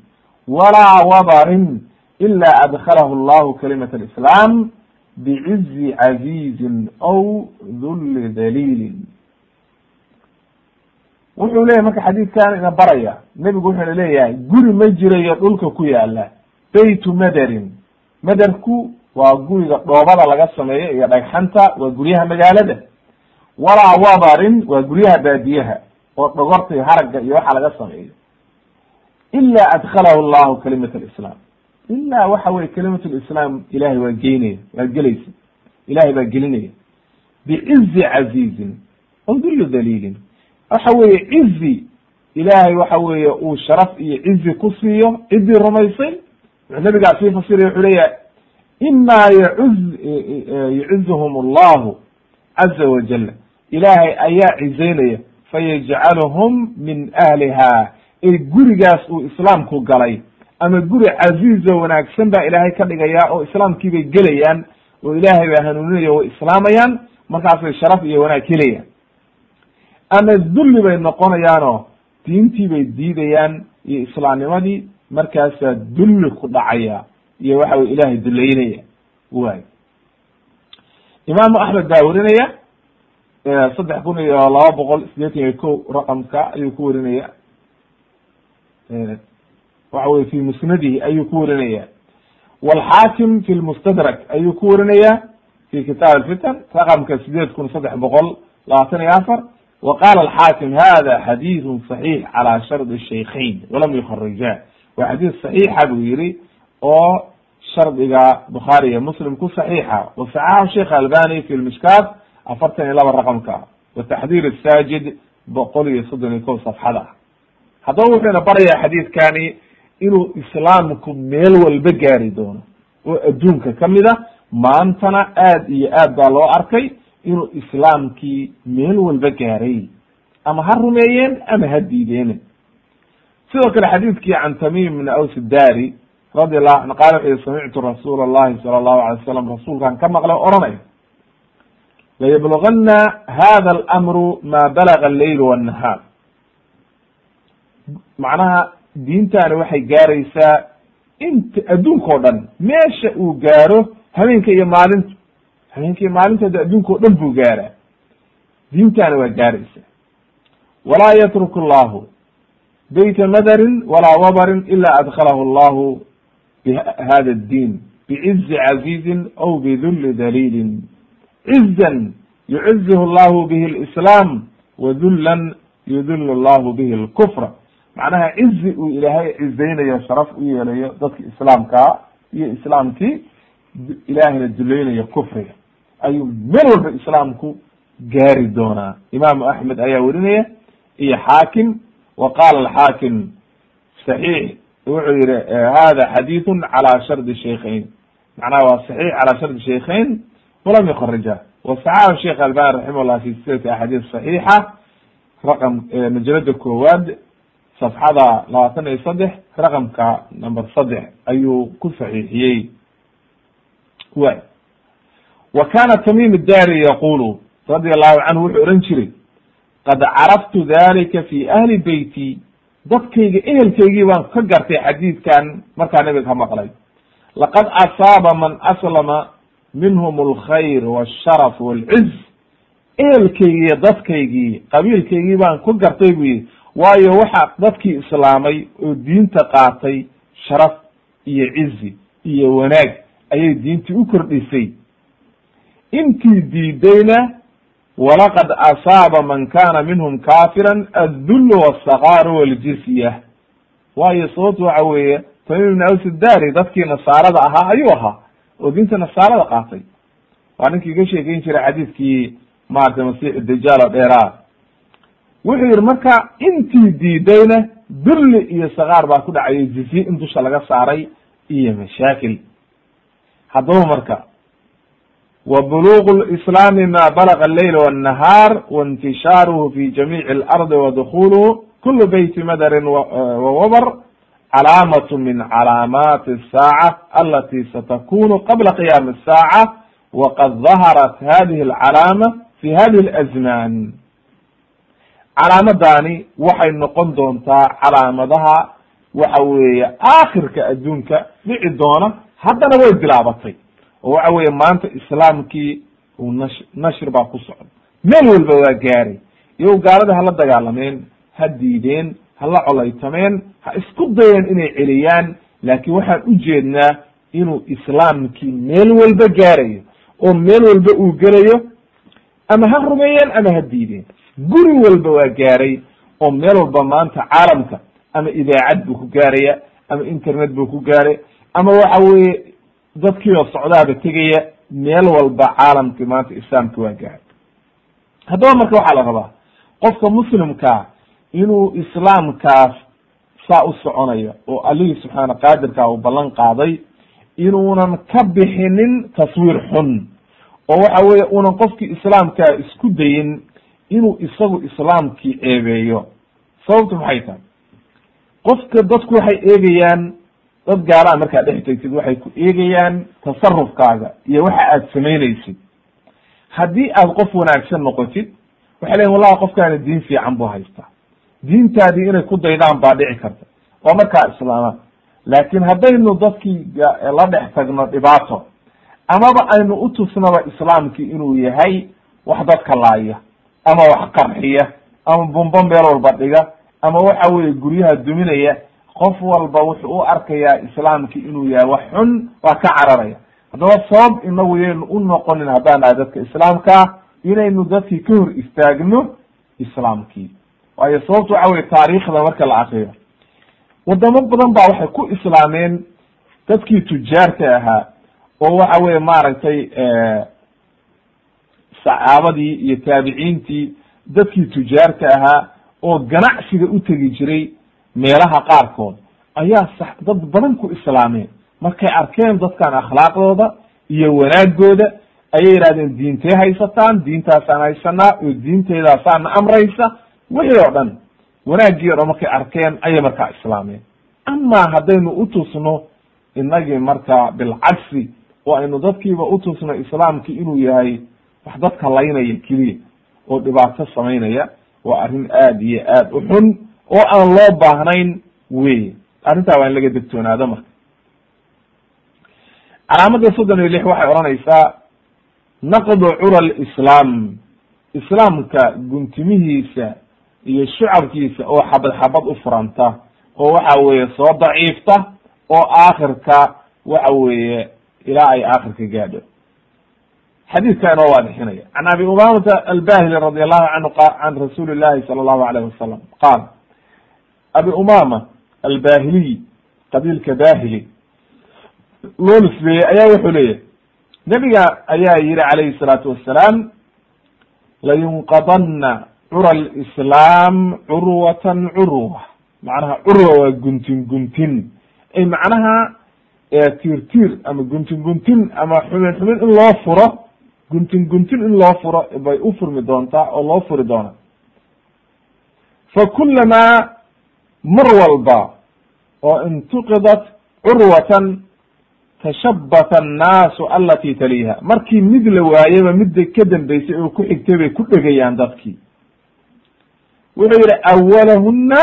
walaa wadarin ila adkhalahu allahu kalimat alislaam bicizi cazizin aw dulli daliilin wuxuu leyahy marka xadiidkan ina baraya nebigu wuxuuna leeyahay guri ma jirayo dhulka ku yaalla baytu madarin. Madarku waa guriga dhoobada laga sameeyo iyo dhagxanta waa guryaha magaalada. Walaa wadarin waa guryaha baadiyaha oo dhogorta iyo haragga iyo waxa laga sameeyo. Ila adkhalahu llahu kalimat alislaam. Ilaa waxa weye kalimat lislaam ilahay waa geynaya waa gelaysa. Ilahay baa gelinaya. Bicizi cazizin aw dulli waxa weeye cizi ilaahay waxa weeye uu sharaf iyo cizi ku siiyo ciddii rumaysay wuxuu nabigaa sii fasiraya wuxuu leeyahay ima yacuz yacizuhum allahu caza wajal ilaahay ayaa cizaynaya fayajcaluhum min ahliha. Ee gurigaas uu islaamku galay. Ama guri caziizo wanaagsan baa ilaahay ka dhigayaa oo islaamkii bay gelayaan oo ilaahay baa hanuuninaya way islaamayaan markaasay sharaf iyo wanaag helayaan ama dulli bay noqonayaanoo diintii bay diidayaan iyo islaamnimadii markaasaa dulli ku dhacaya iyo waxa wey ilahay duleynaya way imaamu axmed baa werinaya saddex kun iyo laba boqol sideetan iyo ko raqamka ayuu ku werinaya waxa weye fi musnadihi ayuu ku werinaya walxaakim fi lmustadrak ayuu ku werinaya fi kitaab alfitan raqamka sideed kun saddex boqol labaatan iyo afar wa qala alxaakim hada xadiidu صaxiix calى shardi shaykhayn walam yukharija waa xadiis صaxiixa buu yihi oo shardiga bukhaari iyo muslim ku saxiixa wasaxaxu sheikh albani fi lmishkaat afartan iyo laba raqamka wa taxdiir saajid boqol iyo soddon iyo kow safxada haddaba wuxuuna barayaa xadiidkani inuu islaamku meel walba gaari doono oo adduunka kamid a maantana aad iyo aad baa loo arkay inuu islaamkii meel walba gaaray ama ha rumeeyeen ama ha diideen. Sidoo kale xadiidkii can tamim bn aws dari radi allahu an qala wuxu yihi samictu rasuula allahi sala allahu alay wasalam rasuulkaan ka maqlay oranay layablugana hada alamru ma balaga alleyl wannahaar. Macnaha diintani waxay gaaraysaa inta adduunka o dhan meesha uu gaaro habeenka iyo maalinta habeenkii maalinteeda adduunka o dhan buu gaaraa diintana waa gaaraysa walaa yatruku allahu beyta nadarin walaa wabarin ilaa adkhalahu allahu bihada addiin bicizi caziizin aw bidulli daliilin cizan yucizihu allahu bihi lislaam wadullan yudillu allahu bihi lkufra macnaha cizi uu ilaahay cizaynayo sharaf u yeelayo dadka islaamkaa iyo islaamkii ilaahayna dulaynayo kufriga ayuu meel walba islaamku gaari doonaa imaamu axmed ayaa werinaya iyo xaakim wa qala alxaakim saxiix wuxuu yihi hada xadiiثu calى shardi shaykhayn macnaha waa صaxiix calى shardi shaykhayn walam yukarija wasaxaxu sheikh albani raximah llah fi silsilati axaadiis صaxiixa raqam majalada koowaad safxada labaatan iyo saddex raqamka number saddex ayuu ku saxiixiyey way wa kana tamim dari yaqulu radi allahu canhu wuxuu ohan jiray qad caraftu dalika fi ahli beyti dadkayga ehelkaygii baan ka gartay xadiidkan markaa nabiga ka maqlay. Laqad asaaba man aslama minhum alkhayr walsharaf walciz ehelkaygii dadkaygii qabiilkaygii baan ku gartay bu yihi waayo waxa dadkii islaamay oo diinta qaatay sharaf iyo cizi iyo wanaag ayay diintii u kordhisay intii diidayna walaqad asaaba man kana minhum kafiran addul wsakaaru waljisya waayo sababtu waxa weeye tamim ibn aws dari dadkii nasaarada ahaa ayuu ahaa oo diinta nasaarada qaatay. Waa ninkii ka sheekeyn jiray xadiidkii maaragtay masiix dajaal oo dheeraa wuxuu yidhi marka intii diidayna dulli iyo sakaar baa ku dhacayay jizye in dusha laga saaray iyo mashaakil. Haddaba marka wa bulugu lislaami ma balaga alleyl wاnnahaar waintishaaruhu fi jamiici alardi wa dukuluhu kulu beyti madarin wawabr calaamatu min calaamaati الsaaca alati satakunu qabla qiyaami الsaaca waqad daharat hadihi alcalaama fi hadihi اlazman calaamadani waxay noqon doontaa calaamadaha waxa weeye aakhirka adduunka dhici doona haddana way bilaabatay oo waxa weeye maanta islaamkii uu nash nashir baa ku socda. Meel walba waa gaaray. Iyago gaalada hala dagaalameen ha diideen hala colaytameen ha isku dayeen inay celiyaan. Laakiin waxaan ujeednaa inuu islaamkii meel walba gaarayo oo meel walba uu gelayo ama ha rumeeyeen ama ha diideen. Guri walba waa gaaray oo meel walba maanta caalamka ama idaacad buu ku gaaraya ama internet buu ku gaaray ama waxa weeye dadkiioo socdaaba tegaya meel walba caalamki maanta islaamka waa gaaray haddaba marka waxaa la rabaa qofka muslimkaa inuu islaamkaas saa u soconayo oo allihii subxaana qaadirkaa uu ballan qaaday inuunan ka bixinin taswiir xun. Oo waxa weeye unan qofkii islaamkaa isku dayin inuu isagu islaamkii ceebeeyo sababtu maxay tahay? Qofka dadku waxay eegayaan dad gaalaa markaad dhex tegtid waxay ku eegayaan tasarufkaaga iyo waxa aad samaynaysid. Haddii aad qof wanaagsan noqotid waxay leyiin wallahi qofkaani diin fiican buu haystaa. Diintaadii inay ku daydaan baa dhici karta. Oo markaa islaamaan laakin haddaynu dadkii la dhex tagno dhibaato amaba aynu utusnaba islaamkii inuu yahay wax dadka laaya ama wax qarxiya ama bumbo meel walba dhiga ama waxa weye guryaha duminaya qof walba wuxuu u arkayaa islaamkii inuu yahay wax xun waa ka cararaya. Haddaba sabab inagu yaynu u noqonin haddaan nahay dadka islaamkaa inaynu dadkii ka hor istaagno islaamkii. Waayo sababtu waxa weye taariikhda marka la akriyo. Wadamo badan baa waxay ku islaameen dadkii tujaarta ahaa oo waxa weye maaragtay saxaabadii iyo taabiciintii dadkii tujaarta ahaa oo ganacsiga u tegi jiray meelaha qaarkood ayaa sax dad badan ku islaameen. Markay arkeen dadkan akhlaaqdooda iyo wanaagooda ayay yidhahdeen diintee haysataan? Diintaasaan haysanaa oo diinteydaasana amraysa? Wixii oo dhan wanaaggii o dhan markay arkeen ayay markaa islaameen. Ama haddaynu utusno inagii marka bilcagsi oo aynu dadkiiba utusno islaamki inuu yahay wax dadka laynaya keliya oo dhibaato samaynaya waa arrin aad iyo aad u xun oo aan loo baahnayn wey arrintaa waa in laga degtoonaado marka. Calaamada soddon iyo lix waxay odhanaysaa naqdu cura lislaam islaamka guntimihiisa iyo shucabkiisa oo xabad xabad u furanta oo waxa weeye soo daciifta oo aakhirka waxa weeye ilaa ay aakhirka gaadho. Xadiidka inoo waadixinaya. Can abi umamata albahili radi allahu canhu can rasuuli llahi sala allahu alayh wasalam qaal abi umama albahiliy qabiilka bahili loo nisbeeyey ayaa wuxuu leeyahay nebiga ayaa yihi calayhi salaatu wassalaam layunqadana cura lislaam curwatan curwa. Macnaha curwa waa guntin guntin. Ay macnaha tiir tiir ama guntin guntin ama xumin xumin in loo furo guntin guntin in loo furo bay u furmi doontaa oo loo furi doona fa kulamaa mar walba oo intuqidat curwatan tashabata annaasu alati taliha markii mid la waayaba midda ka dambeysay oo ku xigtay bay ku dhegayaan dadkii. Wuxuu yihi awalahuna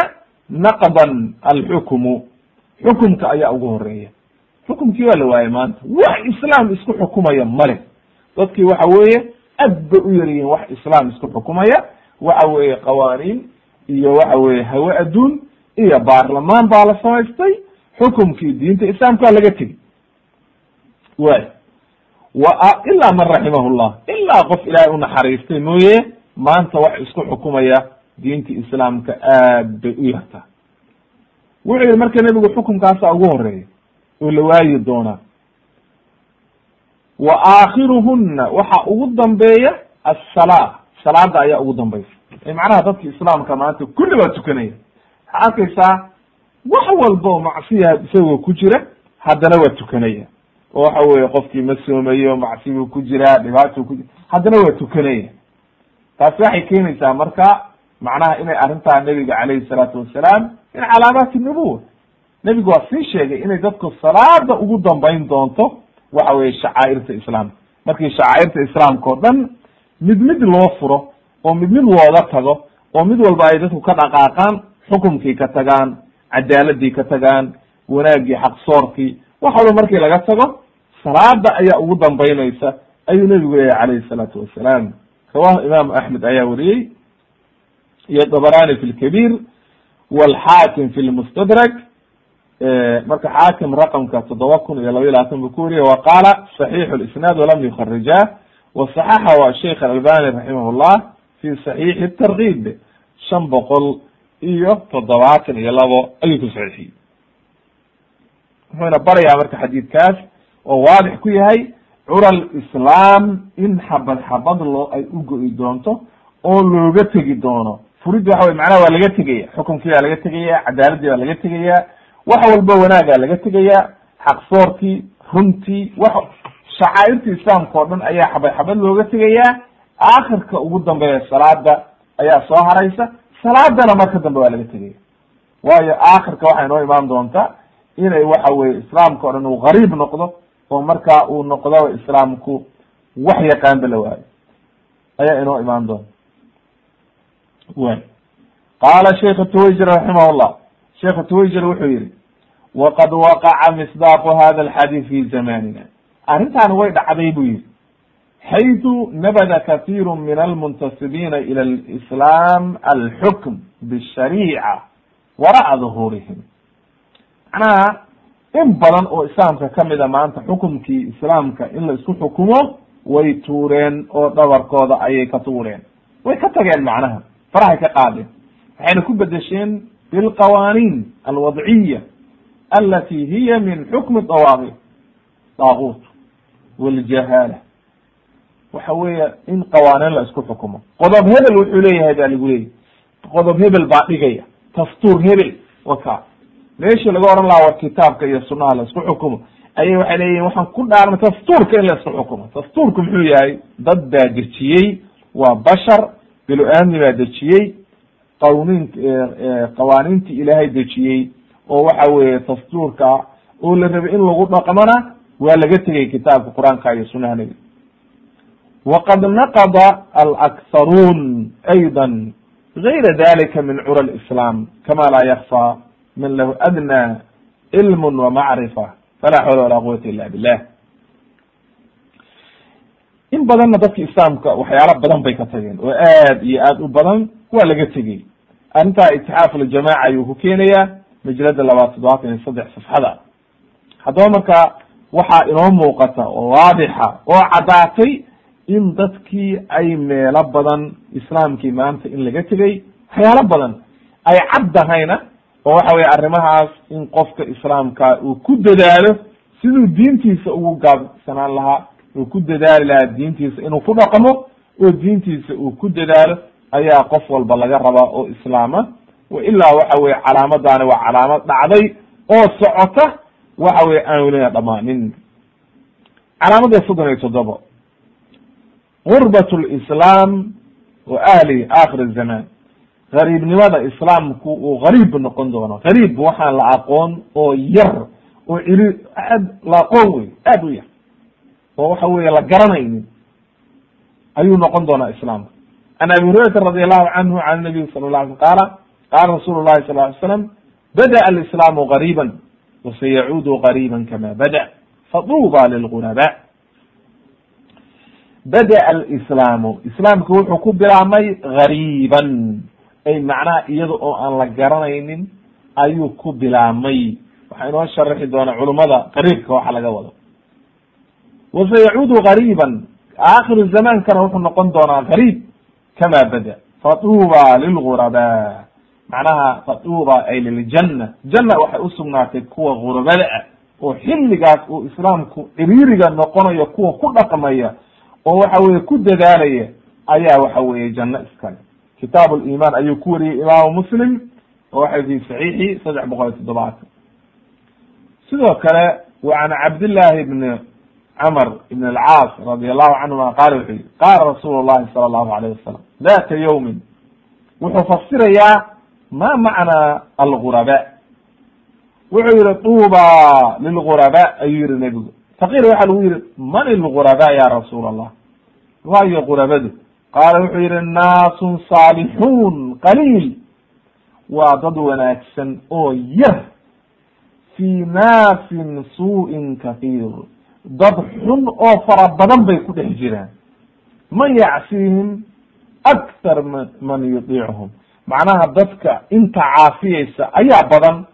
naqdan alxukmu xukumka ayaa ugu horreeya xukumkii waa la waayay maanta. Wax islaam isku xukumaya male dadkii waxa weeye aad bay u yar yihiin wax islaam isku xukumaya. Waxa weeye qawaaniin iyo waxa weeye hawe adduun iyo baarlamaan baa la samaystay xukumkii diinta islaamkaa laga tegi way wa ilaa man raximahu llah ilaa qof ilaahay u naxariistay mooye maanta wax isku xukumaya diinta islaamka aad bay u yartaa. Wuxuu yihi marka nebigu xukumkaasa ugu horreeya oo la waayi doonaa wa aakhiruhuna waxa ugu dambeeya assalaa salaada ayaa ugu dambaysa macnaha dadka islaamka maanta kulli waa tukanaya waxaa arkaysaa wax walba oo macsiya isagoo ku jira haddana waa tukanaya. Oo waxa weye qofkii ma soomayo macsibuu ku jiraa dhibaatuu ku jira haddana waa tukanaya. Taasi waxay keenaysaa marka macnaha inay arrintaa nebiga calayhi salaatu wasalaam min calaamaati nubuwa nebigu waa sii sheegay inay dadku salaada ugu dambayn doonto waxa weye shacaa'irta islaamka. Markii shacaa'irta islaamka oo dhan mid mid loo furo oo mid mid looga tago oo mid walba ay dadku ka dhaqaaqaan xukumkii ka tagaan cadaaladii ka tagaan wanaaggii xaqsoorkii wax walba markii laga tago salaada ayaa ugu dambaynaysa ayuu nebigu leeyahy calayhi salaatu wasalaam. Rawahu imaamu axmed ayaa wariyey. Iyo dabarani fi lkabiir walxaakim fi lmustadrak marka xaakim raqamka toddoba kun iyo laba iyo labaatan buu ku wariye wa qaala saxiixu lisnaad walam yukarijah wasaxaxahu asheikh alalbani raximah fi saxiixi tarkiib shan boqol iyo toddobaatan iyo labo ayuu ku saxiixiyey wuxuuna barayaa marka xadiidkaas oo waadix ku yahay cural islaam in xabad xabad loo ay u go-i doonto oo looga tegi doono. Furiddi waxa wey macnaha waa laga tegaya xukunkii baa laga tegaya cadaaladii baa laga tegaya wax walba wanaagaa laga tegaya xaqsoorkii runtii wax shacaa'irtii islaamka oo dhan ayaa xabad xabad looga tegayaa. Aakhirka ugu dambeeya salaada ayaa soo haraysa salaadana marka dambe waa laga tegaya waayo aakhirka waxay inoo imaan doontaa inay waxa weye islaamka o dhan uu gariib noqdo oo markaa uu noqdo islaamku wax yaqaanba la waayo. Ayaa inoo imaan doonta. Way qaala sheikh twayjir raximah llah sheekh twayjir wuxuu yihi waqad waqaca misdaaqu hada alxadiid fi zamanina arrintaani way dhacday buu yihi xaytu nabada kathiiru min almuntasibiina ila lislam alxukm bishariica wara'a duhuurihim macnaha in badan oo islaamka kamida maanta xukumkii islaamka in la isku xukumo way tuureen oo dhabarkooda ayay ka tuureen way ka tageen macnaha farahay ka qaadeen waxayna ku bedesheen bilqawaaniin alwadciya alati hiya min xukmi dawaaqi daaquut waljahaala waxa weeye in qawaaniin la isku xukumo. Qodob hebel wuxuu leeyahay baa lagu leeyahy qodob hebel baa dhigaya. Dastuur hebel waka. Meeshii laga oran lahaa war kitaabka iyo sunaha la isku xukumo. Ayay waxay leeyihiin waxaan ku dhaarnay dastuurka in la isku xukumo. Dastuurku muxuu yahay dad baa dejiyey waa bashar bilo-aamni baa dejiyey qawniin qawaaniintii ilaahay dejiyey oo waxa weeye dastuurka oo la rabay in lagu dhaqmana waa laga tegay kitaabka qur'aanka iyo sunaha nebi waqad naqada alakharuun ayda gayra dalika min cura lislam kama laa yakfa man lahu adna cilm wamacrifa falaa xawla walaa quwata illa billah in badanna dadka islaamka waxyaala badan bay ka tageen oo aad iyo aad u badan waa laga tegey arrintaa itixaaf ljamaca ayuu ku keenayaa majalada labaad toddobaatan iyo saddex safxada haddaba marka waxaa inoo muuqata oo waadixa oo caddaatay in dadkii ay meelo badan islaamkii maanta in laga tegey waxyaalo badan ay caddahayna oo waxa weye arrimahaas in qofka islaamka uu ku dadaalo siduu diintiisa ugu gaabsanaan lahaa uu ku dadaali lahaa diintiisa inuu ku dhaqmo oo diintiisa uu ku dadaalo ayaa qof walba laga rabaa oo islaama. Wa ilaa waxa weye calaamadaani waa calaamad dhacday oo socota waxa weye aan welina dhamaanin calaamadda soddon iyo toddoba gurbat lislaam wa ahli aakhir zaman. Gariibnimada islaamku uu gariib noqon doono. Gariib waxaan la aqoon oo yar oo cili aad la aqoon wey aad u yar. Oo waxa weye la garanaynin ayuu noqon doonaa islaamka. An abi hurayrata radi allahu canhu can nabiy sala la alay qaala qaala rasuulu llahi sal ly slam bada alislaamu gariiban wasayacuudu gariiban kama bada faduuba lilguraba bada alislaamu. Islaamku wuxuu ku bilaabmay gariiban. Ay macnaha iyada oo aan la garanaynin ayuu ku bilaabmay. Waxaa inoo sharaxi doona culummada qariibka waxa laga wado. Wasayacuudu gariiban. Aakhiru zamaankana wuxuu noqon doonaa gariib kama bada. Faduuba lilguraba macnaha faduuba ay liljanna. Janna waxay usugnaatay kuwa gurabada ah oo xilligaas uu islaamku ciriiriga noqonayo kuwa ku dhaqmaya oo waxa weye ku dadaalaya ayaa waxa weeye janno iskale. Kitaab liman ayuu ku wariyey imaamu muslim oo waxay fi saxiixi saddex boqol iyo toddobaatan. Sidoo kale wa can cabdillahi bni cmr ibn alcaas radi allahu canhuma qaala wuxuu yihi qaala rasuulu llahi sala allahu alayh wasalam data yawmin. Wuxuu fasirayaa ma macnaa alguraba wuxuu yihi tuuba lilguraba ayuu yihi nebigu faqiir waxaa lagu yihi man ilguraba ya rasuul allah waayo gurabadu qaala wuxuu yihi naasun saalixuun qaliil. Waa dad wanaagsan oo yar fii naasin suu'in kahiir dad xun oo fara badan bay ku dhex jiraan. Man yacsiihim akthar m man yudiichum macnaha dadka inta caafiyeysa ayaa badan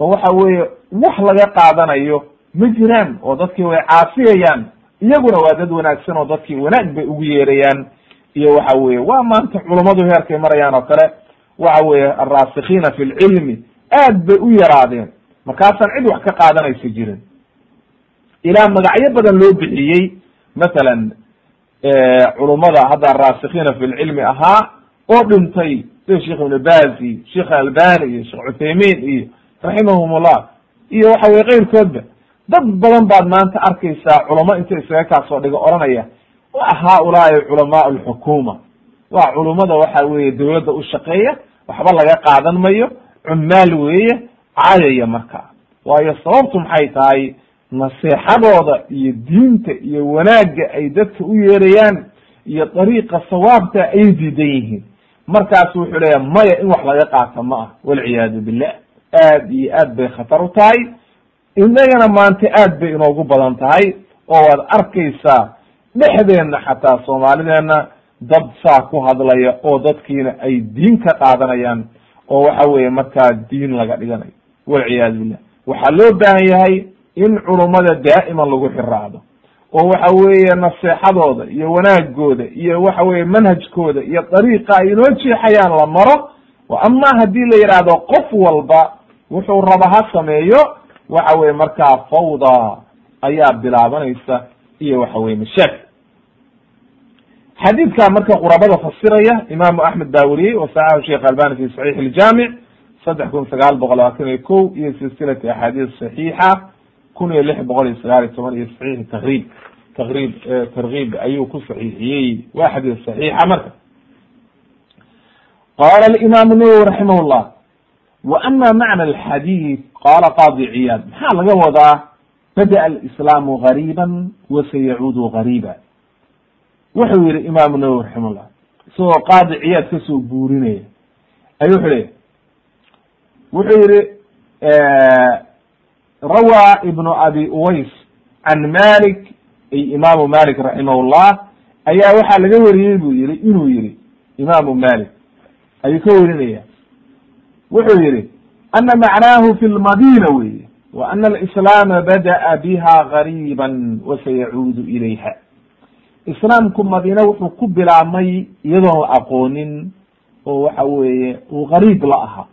oo waxa weeye wax laga qaadanayo ma jiraan oo dadkii way caafiyayaan iyaguna waa dad wanaagsan oo dadkii wanaag bay ugu yeerayaan. Iyo waxa weye waa maanta culummadu heerkay marayaan oo kale waxa weeye alraasikiina fi lcilmi aad bay u yaraadeen. Markaasaan cid wax ka qaadanaysa jirin. Ilaa magacyo badan loo bixiyey masalan culummada hadda araasikiina fi lcilmi ahaa oo dhintay sida sheekh ibn bazi sheekh albani iyo sheekh cuthaymin iyo raximahumullah iyo waxa weye keyrkoodba dad badan baad maanta arkaysaa culamo inta isaga kaasoo dhiga oranaya haaulaai culamaa alxukuma waa culummada waxa weeye dawladda u shaqeeya waxba laga qaadan mayo cumaal weeye caayaya marka. Waayo sababtu maxay tahay? Naseexadooda iyo diinta iyo wanaagga ay dadka u yeerayaan iyo dariiqa sawaabta ayay diidan yihiin. Markaasu wuxuu leeya maya in wax laga qaato ma ah walciyaadu billah. Aad iyo aad bay khatar u tahay inagana maanta aad bay inoogu badan tahay oo waad arkaysaa dhexdeenna xataa soomaalideena dad saa ku hadlaya oo dadkiina ay diin ka qaadanayaan oo waxa weeye markaa diin laga dhiganayo walciyaadu billah. Waxaa loo baahan yahay in culummada daa'iman lagu xiraacdo oo waxa weeye naseexadooda iyo wanaagooda iyo waxa weye manhajkooda iyo dariiqa ay inoo jeexayaan la maro. Ama haddii la yidhaahdo qof walba wuxuu raba ha sameeyo waxa weye markaa fawda ayaa bilaabanaysa iyo waxa weye mashaakil xadiidka marka qurabada fasiraya imaamu axmed baa weriyey sheekh albani fi saxiix iljaamic saddex kun sagaal boqol labaatan iyo ko iyo silsilati axaadiis saxiixa kun iyo lix boqol iyo sagaal iyo toban iyo saxiix takriib takriib tarkiib ayuu ku saxiixiyey. Waa xadiis saxiixa marka. Qala alimaamu nawowi raximah wa ama macna alxadiid qala qadi ciyaad maxaa laga wadaa bada alislaamu gariiban wasayacuudu gariiba wuxuu yihi imaamu nawowi raximah llah isagoo qaadi ciyaad ka soo guurinaya ay wuxuu leeyahy wuxuu yihi rawaa ibnu abi uways can malik ay imaamu malik raximah llah ayaa waxaa laga wariyey buu yihi inuu yihi imaamu malik ayuu ka werinaya wuxuu yihi ana macnaahu fi lmadina weye wa ana alislaama bada'a biha gariiban wasayacuudu ilayha. Islaamku madiine wuxuu ku bilaabmay iyadoon la aqoonin oo waxa weeye uu gariib la ahaa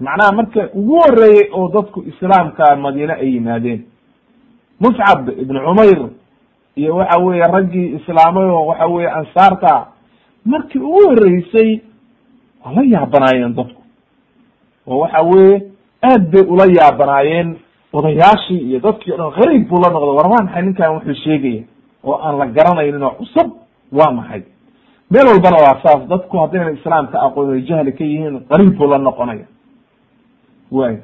macnaha marka ugu horeeyey oo dadku islaamka madiine ay yimaadeen muscab ibn cumayr iyo waxa weeye raggii islaamay oo waxa weye ansaarta markii ugu horeysay waa la yaabanaayeen dadku oo waxa weye aad bay ula yaabanaayeen odayaashii iyo dadkii o dhan gariib buu la noqday. War waa maxay ninkan wuxuu sheegaya oo aan la garanaynin oo cusub waa maxay? Meel walbana waa saas. Dadku haddayna islaamka aqoon ay jahli ka yihiin qariib buu la noqonaya. Way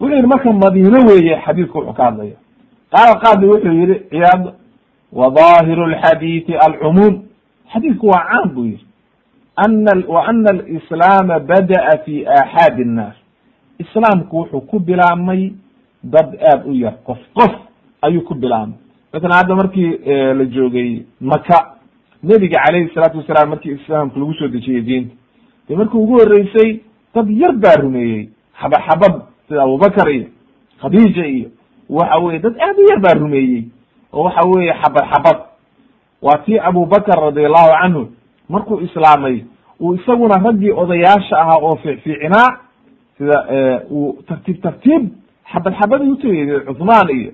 wuxuu yihi marka madiino weeye xadiidku wuxuu ka hadlaya qaala qaadi wuxuu yihi ciyaad wa daahiru lxadiidi alcumuum. Xadiidku waa caam buu yihi ana alislaama bada'a fi aaxaadi innaas islaamku wuxuu ku bilaabmay dad aad u yar qof qof ayuu ku bilaabmay masalan hadda markii la joogay maka nebiga calayhi salaatu wasalaam markii islaamka lagu soo dejiyey diinta dee markii ugu horeysay dad yar baa rumeeyey xaba xabad sida abubakar iyo khadiija iyo waxa weye dad aad u yar baa rumeeyey oo waxa weeye xabad xabad waa tii abubakar radiallahu canhu markuu islaamay uu isaguna raggii odayaasha ahaa oo fiicfiicinaa sida uu tartiib tartiib xabad xabad utagey cuthmaan iyo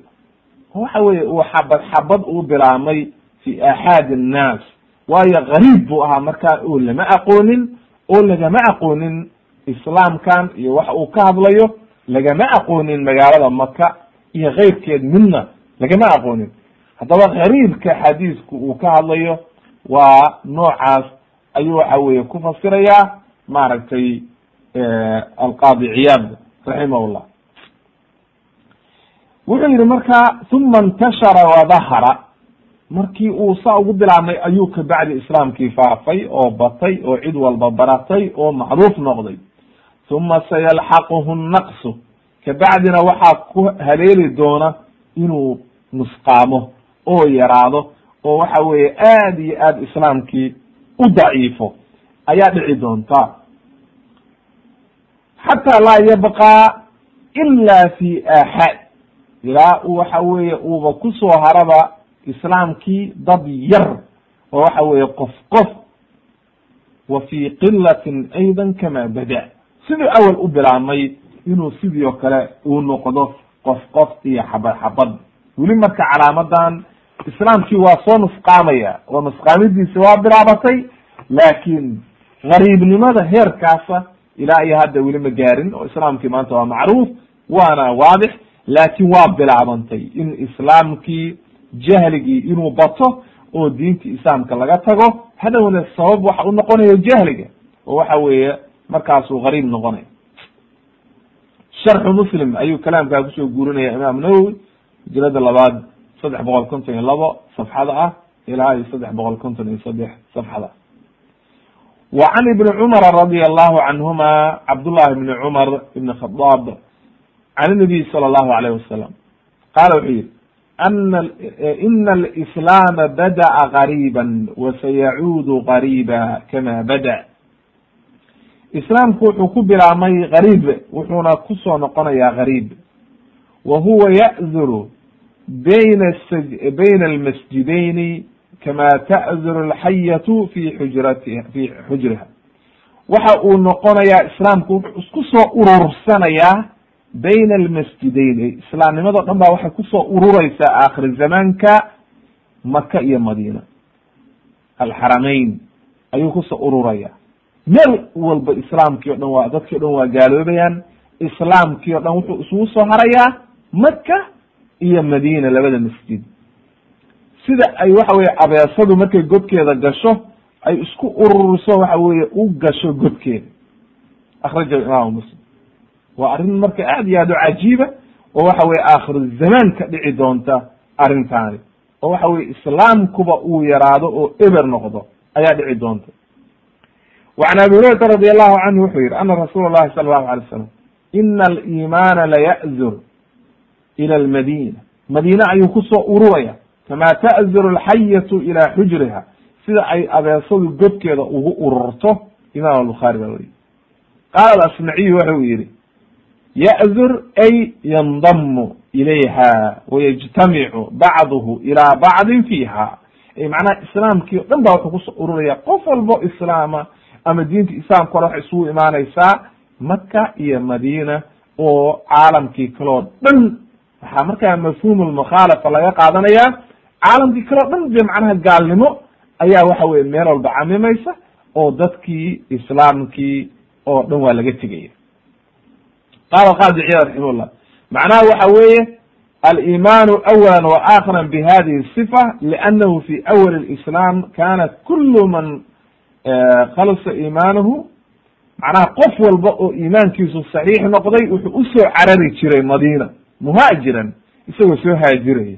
waxa weye uu xabad xabad uu bilaabmay fi aaxaadi annaas. Waayo gariib buu ahaa markaa oo lama aqoonin oo lagama aqoonin islaamkan iyo waxa uu ka hadlayo lagama aqoonin magaalada maka iyo keyrkeed midna lagama aqoonin. Haddaba gariibka xadiisku uu ka hadlayo waa noocaas ayuu waxa weye ku fasirayaa maaragtay alqaadi ciyaad raximahullah. Wuxuu yihi marka uma intashara wadahara markii uu saa ugu bilaabmay ayuu kabacdi islaamkii faafay oo batay oo cid walba baratay oo macruuf noqday. Uma sayalxaquhu naqsu kabacdina waxaa ku haleeli doona inuu nusqaamo oo yaraado oo waxa weeye aad iyo aad islaamkii u daciifo ayaa dhici doonta. Xataa laa yabqaa ila fi aaxaad ilaa u waxa weeye uuba ku soo haraba islaamkii dad yar oo waxa weeye qof qof. Wa fi qilatin aydan kama bada. Siduu awel u bilaabmay inuu sidii oo kale uu noqdo qof qof iyo xabad xabad. Weli marka calaamadan islaamkii waa soo nusqaamaya oo nusqaamidiisi waa bilaabatay laakiin gariibnimada heerkaasa ilaa iyo hadda weli ma gaarin oo islaamkii maanta waa macruuf waana waadix laakiin waa bilaabantay in islaamkii jahligii inuu bato oo diintii islaamka laga tago. Hadhowna sabab waxa u noqonayo jahliga oo waxa weeye markaasuu gariib noqonaya sharxu muslim ayuu kalaamkaa ku soo guurinaya imaam nawowi hijrada labaad saddex boqol konton iyo labo safxada ah ilaa iyo saddex boqol konton iyo saddex safxada. Wa can ibni cumara radi allahu canhuma cabdullahi ibni cumar ibn khadaab can inabiy sala allahu alayh wasalam qaala wuxuu yihi ana ina alislaama bada'a qariiban wasayacuudu qariiba kama bada islaamku wuxuu ku bilaabmay gariib wuxuuna ku soo noqonayaa gariib wa huwa bayna bayna almasjidayni kama ta'duru alxayatu fi xujrati fi xujriha waxa uu noqonayaa islaamku wuxuu isku soo urursanayaa bayna almasjidayn islaamnimado dhan baa waxay ku soo urureysaa aakhir zamaanka maka iyo madiina alxaramayn ayuu ku soo ururaya meel walba islaamkii o dhan waa dadkii o dhan waa gaaloobayaan islaamkii o dhan wuxuu isugu soo harayaa maka iyo madiina labada masjid sida ay waxa weye abeesadu markay godkeeda gasho ay isku ururiso waxa weye u gasho godkeeda akhrajahu imaamu muslim waa arrin marka aad iyo aad u cajiiba oo waxa weye aakhiru zamaan ka dhici doonta arrintaani oo waxa weye islaamkuba uu yaraado oo eber noqdo ayaa dhici doonta وعn abi hurayrata radi allahu canhu wuxuu yihi ana rasuul اlahi sala allahu alay slam ina alimaana laya'zur ila almadina madiine ayuu ku soo ururaya kama ta'zur alxayatu ila xujriha sida ay abeesadu godkeeda ugu ururto imam albukhaari baa weriye qaala asmaciyu wuxuu yihi ya'zur ay yandamu ilayha wayajtamicu bacduhu ila bacdin fiiha macnaha islaamkii o dhan ba wuxuu ku soo ururaya qof walbo islaama ama diinta islaamka ole waxay isugu imaaneysaa maka iyo madiina oo caalamkii kaleo dhan waxaa markaa mafhum lmukhaalafa laga qaadanaya caalamkii kaleo dhan dee macnaha gaalnimo ayaa waxa weye meel walba camimaysa oo dadkii islaamkii oo dhan waa laga tegaya. Qala qaadi ciyaad raximahullah. Macnaha waxa weeye alimaanu awala wa aakhiran bi hadihi sifa liannahu fi awal اlislam kana kulu man khalasa iimaanuhu. Macnaha qof walba oo iimaankiisu saxiix noqday wuxuu u soo carari jiray madiina muhaajiran isagoo soo haajiraya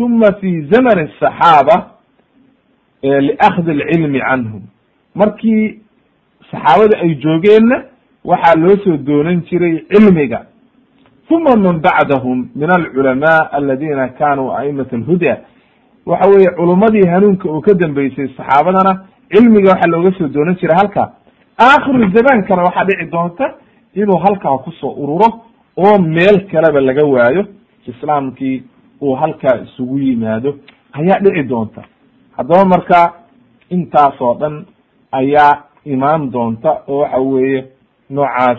uma fi zaman asaxaaba liakhdi alcilmi canhum markii saxaabada ay joogeenna waxaa loo soo doonan jiray cilmiga uma man bacdahum min alculamaa aladina kanuu a'imat alhuda waxa weeye culummadii hanuunka oo ka dambeysay saxaabadana cilmiga waxaa looga soo doonan jiray halkaa aakhiru zamaankana waxaa dhici doonta inuu halkaa ku soo ururo oo meel kaleba laga waayo islaamkii uu halkaa isugu yimaado ayaa dhici doonta. Haddaba marka intaasoo dhan ayaa imaan doonta oo waxa weeye noocaas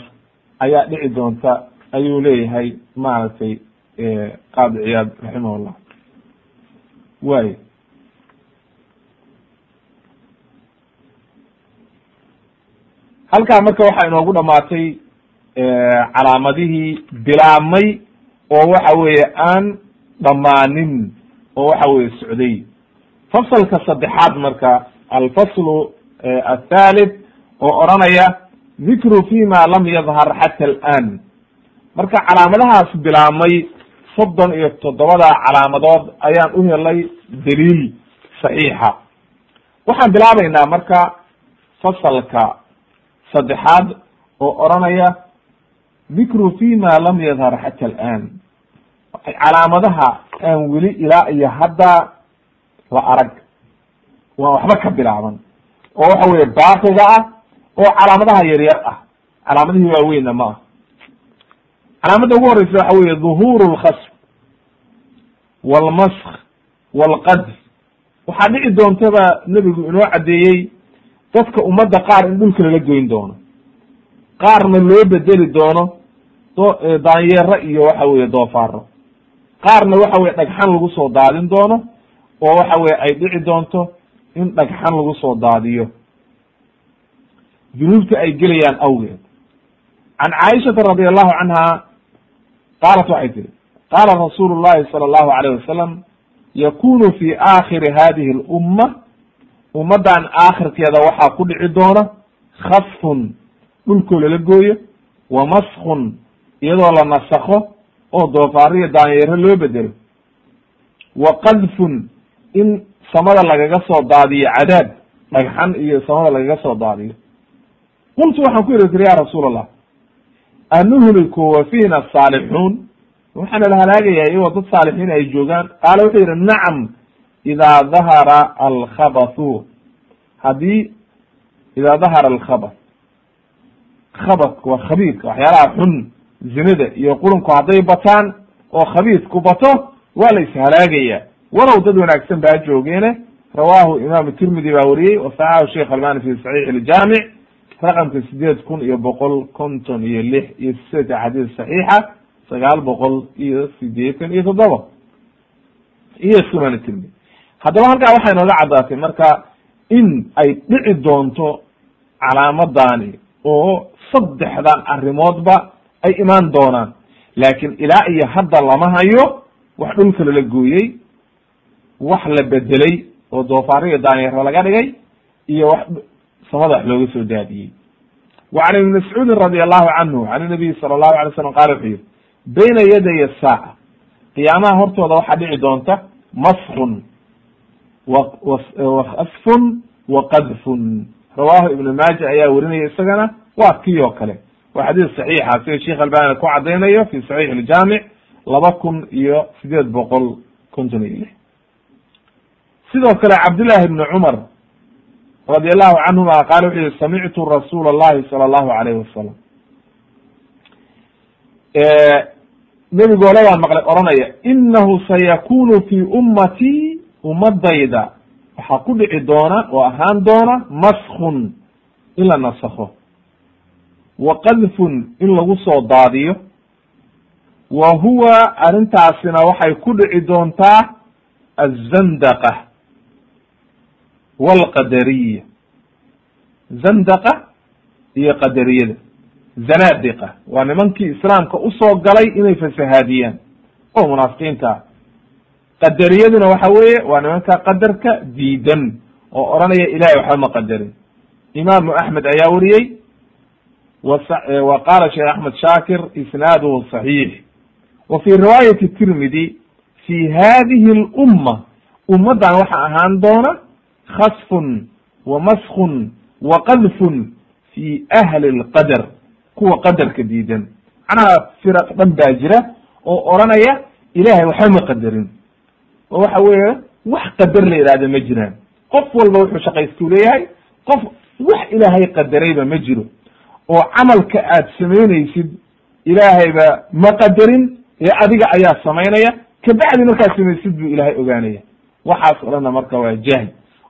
ayaa dhici doonta ayuu leeyahay maaragtay qaadi ciyaad raximahullah. Waay. Halkaa marka waxaa inoogu dhamaatay calaamadihii bilaabmay oo waxa weeye aan dhammaanin oo waxa weye socday. Fasalka saddexaad marka alfaslu athalith oo odranaya dikru fima lam yadhar xata al'an marka calaamadahaas bilaabmay soddon iyo toddobada calaamadood ayaan u helay daliil saxiixa. Waxaan bilaabaynaa marka fasalka saddexaad oo odranaya dikru fima lam yadhar xata al'an calaamadaha aan weli ilaa iyo hadda la arag. Waa waxba ka bilaaban. Oo waxa weye baaqiga ah oo calaamadaha yaryar ah. Calaamadihii waaweynna ma ah. Calaamadda ugu horeysa waxa weye dhuhuru lkhasf walmask walqadf waxaa dhici doontaba nebigu inoo caddeeyey dadka ummadda qaar in dhulka lala goyn doono qaarna loo bedeli doono do daanyeero iyo waxa weye doofaaro qaarna waxa weye dhagxan lagu soo daadin doono oo waxa weye ay dhici doonto in dhagxan lagu soo daadiyo. Dunuubta ay gelayaan awgeed. Can caaishata radi allahu canha qaalat waxay tihi qaala rasuulu llahi sala allahu alayh wasalam yakunu fi aakhiri hadihi lumma ummaddan aakhirkeeda waxaa ku dhici doona khasfun dhulkoo lala gooyo wa maskun iyadoo la nasakho oo doofaariyo daanyeero loo bedelo. Wa qadfun in samada lagaga soo daadiyo cadaab dhagxan iyo samada lagaga soo daadiyo. Qultu waxaan ku ihi tiri ya rasuul allah anuhliku wa fiina asaalixuun waxaana la halaagayaa iyagoo dad saalixiin ay joogaan. Qaala wuxuu yidhi nacam idaa dahara alkhabathu haddii idaa dahara alkhabath khabathka waa khabiidka waxyaalaha xun zinada iyo qurunku hadday bataan oo khabiidku bato waa la ishalaagaya walow dad wanaagsan baa joogeene rawahu imaamu tirmidi baa wariyey wasaxahu sheikh albani fi saxiix iljaamic raqamka sideed kun iyo boqol konton iyo lix iyo sideedka xadiis saxiixa sagaal boqol iyo sideetan iyo toddoba iyo sunan tirmidi. Haddaba halkaa waxay nooga caddaatay marka in ay dhici doonto calaamadani oo saddexdan arrimoodba ay imaan doonaan. Laakiin ilaa iyo hadda lama hayo wax dhulka lala gooyey wax la bedelay oo doofaariyo daanyeero laga dhigay iyo wax samada wax looga soo daadiyey. Wa can ibni mascuudin radi allahu canhu can inabiyi sala allahu alay slam qala wuxuu yihi bayna yaday asaaca qiyaamaha hortooda waxaa dhici doonta maskun wasfun wa qadfun rawahu ibnu maaja ayaa werinaya isagana waa kii oo kale. Waa xadiis saxiixa sida sheekh albani ku cadaynayo fi saxiix iljaamic laba kun iyo sideed boqol konton iyo lix. Sidoo kale cabdillahi ibni cumar radi allahu canhuma qaala wuxuu yihi samictu rasuula allahi sala allahu alayhi wasalam waan maqlay oranaya inahu sayakunu fi ummatii ummadayda waxaa ku dhici doona oo ahaan doona maskun in la nasakho. Wa qadfun in lagu soo daadiyo. Wa huwa arrintaasina waxay ku dhici doontaa azandaqa walqadariya zandaqa iyo qadariyada. Zanaadiqa waa nimankii islaamka u soo galay inay fasahaadiyaan. Oo munaafiqiinta qadariyaduna waxa weeye waa nimanka qadarka diidan oo odhanaya ilahay waxba ma qadarin imaamu axmed ayaa wariyey wa qala sheekh axmed shaakir isnaaduhu صaxiix wa fi riwaayati tirmidi fi hadihi اlumma ummaddan waxa ahaan doona khasfun wa maskun wa qadfun fi ahli اlqadar kuwa qadarka diidan macnaha firaq dhan baa jira oo odhanaya ilahay waxba ma qadarin oo waxa weeye wax qadar la yihahda ma jiraan. Qof walba wuxuu shaqaystuu leeyahay qof wax ilaahay qadarayba ma jiro. Oo camalka aad samaynaysid ilaahayba ma qadarin ee adiga ayaa samaynaya kabacdi markaad samaysid buu ilaahay ogaanaya. Waxaas o dhanna marka waa jahl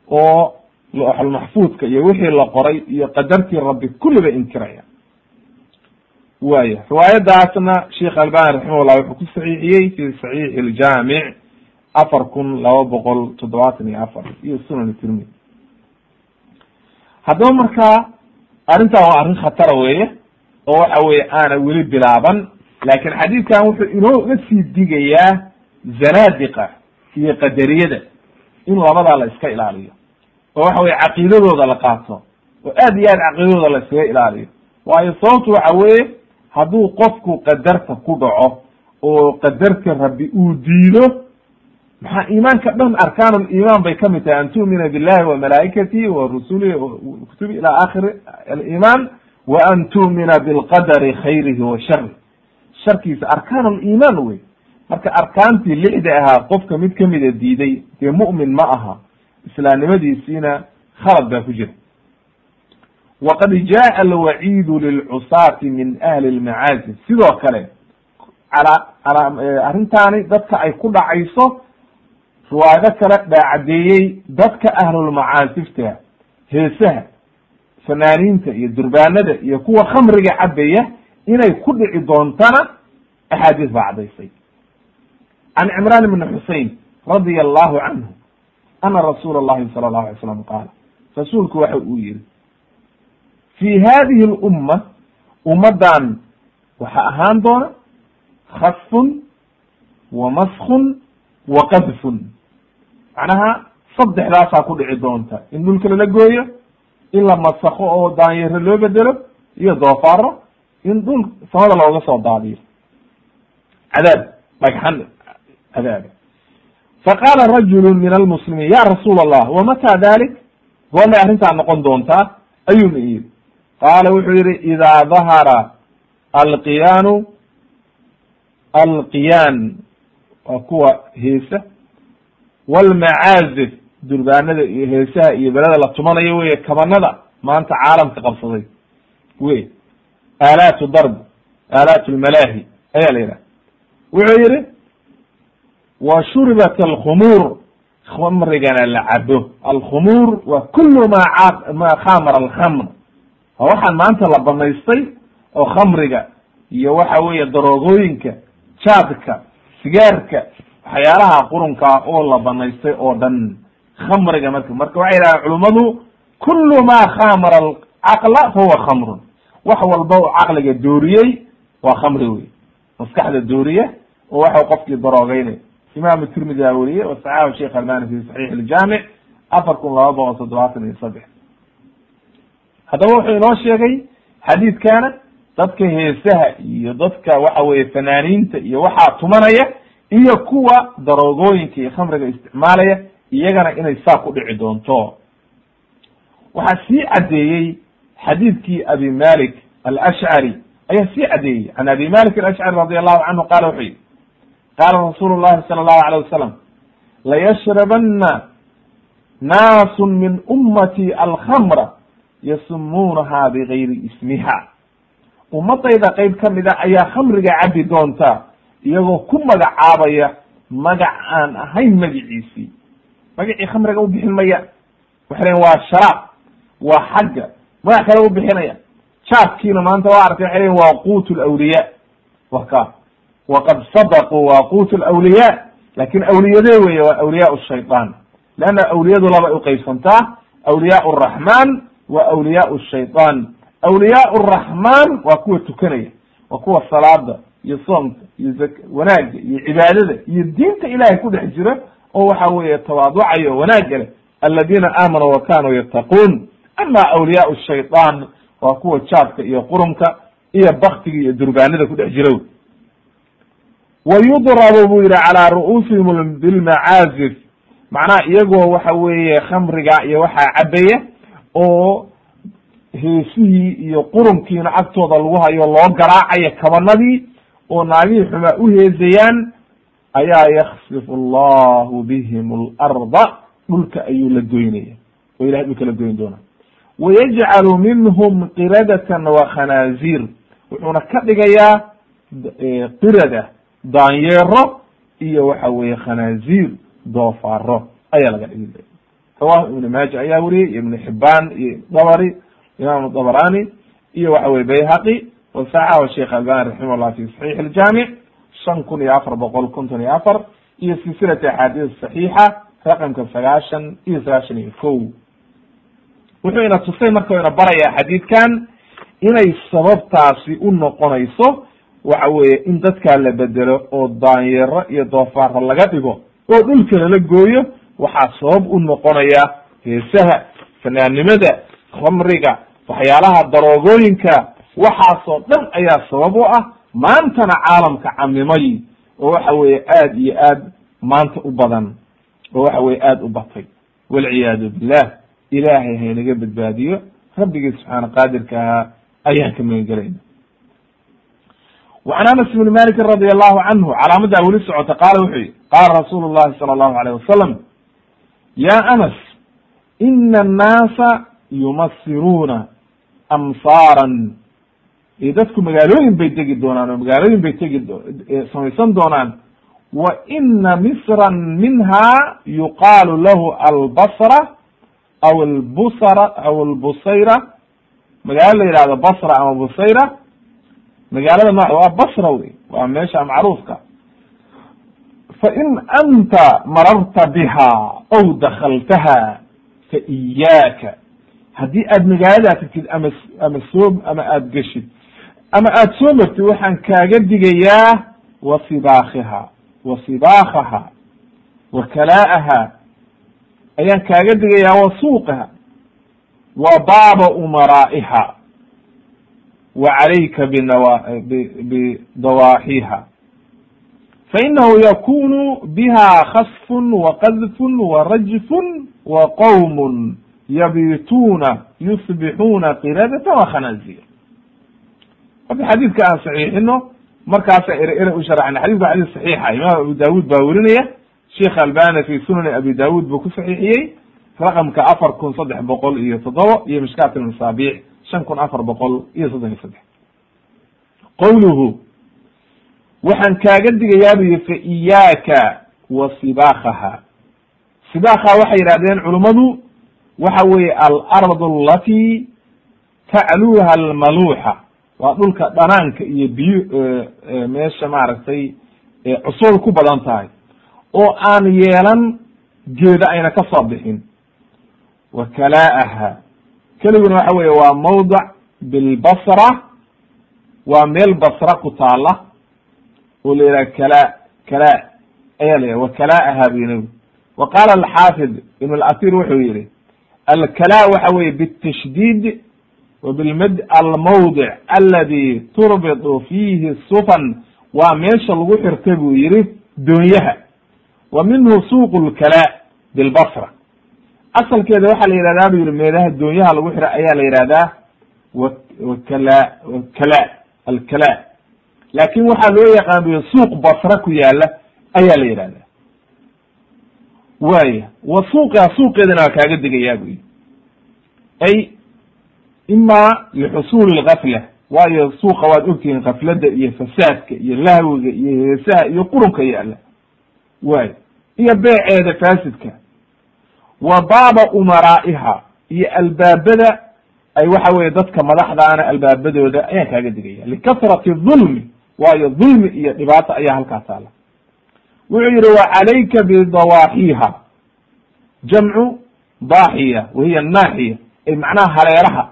oo looxulmaxfuudka iyo wixii la qoray iyo qadartii rabbi kulliba inkiraya. Waya riwaayadaasna sheekh albani raximahullah wuxuu ku saxiixiyey fi saxiixi iljaamic afar kun laba boqol toddobaatan iyo afar iyo sunan tirmidi haddaba markaa arrintan waa arrin khatara weeye oo waxa weeye aana weli bilaaban laakiin xadiidkan wuxuu inooga sii digayaa zanaadiqa iyo qadariyada in labadaa la iska ilaaliyo oo waxa weye caqiidadooda la qaato oo aad iyo aad caqiidadooda la iskaga ilaaliyo. Waayo sababtu waxa weeye hadduu qofku qadarta ku dhaco oo qadarka rabbi uu diido maxaa iimaanka dhan arkaan liimaan bay ka mid tahay. An tu'mina billahi wa malaa'ikatihi wa rusulihi kutubi ila akhiri aliimaan wa an tu'mina bilqadari khayrihi wa sharih sharkiisa arkaan liimaan wey. Marka arkaantii lixda ahaa qofka mid kamida diiday dee mu'min ma aha. Islaamnimadiisiina khalad baa ku jira. Waqad jaءa alwaciidu lilcusaati min ahli lmacaasi sidoo kale ala ala arrintaani dadka ay ku dhacayso riwaayado kale baa caddeeyey dadka ahlulmacaasifta heesaha fanaaniinta iyo durbaanada iyo kuwa khamriga cabaya inay ku dhici doontana axaadiis baa caddaysay. Can cimraan ibni xusein radia allahu canhu ana rasuula allahi sala allahu alay slam qaala rasuulku waxa uu yihi fi hadihi lumma ummaddan waxaa ahaan doona khasfun wa maskun wa qadfun macnaha saddexdaasaa ku dhici doonta. In dhulka lala gooyo in la masako oo daanyero loo bedelo iyo doofaaro in dhul samada looga soo daadiyo. Cadaab dhagxan cadaaba faqaala rajulu min almuslimiin ya rasuula allah wamata dalik goormay arrintaa noqon doontaa ayuuna yidhi. Qaala wuxuu yihi idaa dahara alqiyaanu alqiyaan waa kuwa heesa walmacaazif durbaanada iyo heesaha iyo belada la tumanayo weye kabanada maanta caalamka qabsaday wey aalaatu darb aalaat lmalaahi ayaa la yidhaha wuxuu yihi wa shuribat alkhumuur khamrigana la cabo alkhumuur wa kulu ma a ma khamara alkhamr waa waxaan maanta la banaystay oo khamriga iyo waxa weeye daroogooyinka jaadka sigaarka waxyaalaha qurunkaa oo la banaystay oo dhan khamriga marka marka waxay yidhahdeen culummadu kulu ma khamara alcaqla huwa khamrun. Wax walba u caqliga dooriyey waa khamri wey maskaxda dooriya oo waxa qofkii daroogeynay imaamu tirmidi aa weriyey wa saxaxu sheikh albani fi saxiix iljaamic afar kun laba boqol toddobaatan iyo saddex. Haddaba wuxuu inoo sheegay xadiidkana dadka heesaha iyo dadka waxa weye fanaaniinta iyo waxaa tumanaya iyo kuwa daroogooyinka iyo khamriga isticmaalaya iyagana inay saa ku dhici doonto. Waxaa sii caddeeyey xadiidkii abi malik alashcari ayaa sii caddeeyey. Can abi malik alashcari radi allahu canhu qala wuxuu yihi qaala rasuulu llahi sala allahu alayh wasalam layashrabana naasu min ummati alkhamra yasumuunaha bigayri ismiha. Ummadayda qeyb ka mid a ayaa khamriga cabi doonta iyagoo ku magacaabaya magac aan ahayn magiciisii. Magacii khamriga u bixin maya. Waxay lehin waa sharaab waa xagga. Magac kale u bixinaya. Jaadkiina maanta waa arkay waxay lehin waa quut lawliya wa waqad sadaquu waa quut lawliya laakiin awliyadee weye waa awliyaa shayطan leanna awliyadu labay uqeybsantaa awliyaa raxman wa awliyaa shayطan awliyaa raxman waa kuwa tukanaya waa kuwa salaada iyo soomka iyo zak wanaagga iyo cibaadada iyo diinta ilahay ku dhex jira oo waxa weeye tawaaducayo wanaagga leh aladiina aamanuu wa kanuu yattaquun. Ama awliyaa shayطan waa kuwa jaadka iyo qurunka iyo baktiga iyo durbaanada ku dhex jira wayudrabu buu yihi calaa ru'uusihim bilmacaazif macnaha iyagoo waxa weeye khamriga iyo waxaa cabaya oo heesihii iyo qurunkiina agtooda lagu hayo loo garaacayo kabanadii oo naagihii xumaa u heesayaan ayaa yaksifu allahu bihim alarda dhulka ayuu la goynaya oo ilahay dhulka la goyn doona. Wayajcalu minhum qiradatan wa khanaazir wuxuuna ka dhigayaa qirada daanyeero iyo waxa weeye khanaazir doofaaro ayaa laga dhigi rawahu ibn maaja ayaa weriyey iyo ibn xibaan iyo dabari imam dabrani iyo waxa weye bayhaqi wasaxahu sheikh albani raximah llah fi saxiix iljaamic shan kun iyo afar boqol konton iyo afar iyo silsilati axaadiis saxiixa raqamka sagaashan iyo sagaashan iyo ko wuxuu ina tusay marka ina barayaa xadiidkan inay sababtaasi u noqonayso waxa weeye in dadkaa la bedelo oo daanyero iyo doofaaro laga dhigo oo dhulka lala gooyo waxaa sabab u noqonaya heesaha fanaannimada khamriga waxyaalaha daroogooyinka waxaasoo dhan ayaa sabab u ah maantana caalamka camimay oo waxa weeye aad iyo aad maanta u badan oo waxa weye aada u batay. Walciyaadu billah ilaahay haynaga badbaadiyo rabbigii subxaana qaadirka ahaa ayaan ka magangelayna wacan anas ibni malikin radi allahu canhu calaamadaa weli socota qaala wuxuu yihi qaala rasuulu llahi sala allahu alayh wasalam ya anas ina annaasa yumasiruuna amsaaran dadku magaalooyin bay degi doonaan oo magaalooyin bay tegi samaysan doonaan. Wa ina misran minha yuqaalu lahu albasra aw albusra aw albusayra. Magaalo la yihahdo basra ama busayra. Magaalada ma waa basra wey waa meesha macruufka. Fa in anta mararta biha aw dakaltaha fa iyaaka haddii aad magaaladaa tagtid ama ama soo ama aada geshid ama aada soo martid waxaan kaaga digayaa wa sibaakiha wa sibaakaha wa kalaa'aha ayaan kaaga digayaa wa suuqiha wa baaba umaraa'iha wa calayka binawa bidawaaxiha fainahu yakunu biha khasfun wa qadfun wa rajfun wa qowm yabituuna yusbixuuna qiradata wa khanazir hadda xadiidka aan saxiixino markaasa ere u sharaxna xadidku xadis saxiixa imaam abu daawud baa werinaya sheikh albani fi sunani abi daawud buu ku saxiixiyey raqamka afar kun saddex boqol iyo toddoba iyo mishkaat almasaabiix shan kun afar boqol iyo soddon iyo saddex. Qowluhu waxaan kaaga digayaa bu yihi fa iyaaka wa sibaakaha sibaakaha waxay yidhahdeen culummadu waxa weeye alardu alati tacluha almaluuxa waa dhulka dhanaanka iyo biyo meesha maaragtay cusuur ku badan tahay. Oo aan yeelan geeda ayna ka soo bixin. Wa kala'aha. Keliguna waxa weeye waa mawdac bilbasra waa meel basra ku taala oo la yidhaha kala kala ayaa la yah wa kala'aha bu nabi wa qaala alxaafid ibn alatir wuxuu yihi alkala waxa weeye bitashdiid و bilmd almawdic aladi turbitu fihi sufan waa meesha lagu xirta buu yihi doonyaha wa minhu suuq اlkala bilbasra asalkeeda waxaa la yihahdaa bu yihi meelaha doonyaha lagu xira ayaa la yihahdaa wkala kala alkala. Laakin waxaa loo yaqaan bu suuq basra ku yaalla ayaa la yihahdaa waya wa suuqa suuqeedana waa kaaga degayaa bu yihi ima lixusuuli lgafla waayo suuqa waad ogtihiin kaflada iyo fasaadka iyo lahwiga iyo heesaha iyo qurunka yaalla wayo iyo beeceeda faasidka wa baaba umaraa'iha iyo albaabada ay waxa weye dadka madaxdaana albaabadooda ayaan kaaga digaya likasrati dulmi waayo dulmi iyo dhibaato ayaa halkaa taala wuxuu yihi wa calayka bidawaaxiha jamcu daaxiya wahiya naaxiya ay macnaha hareeraha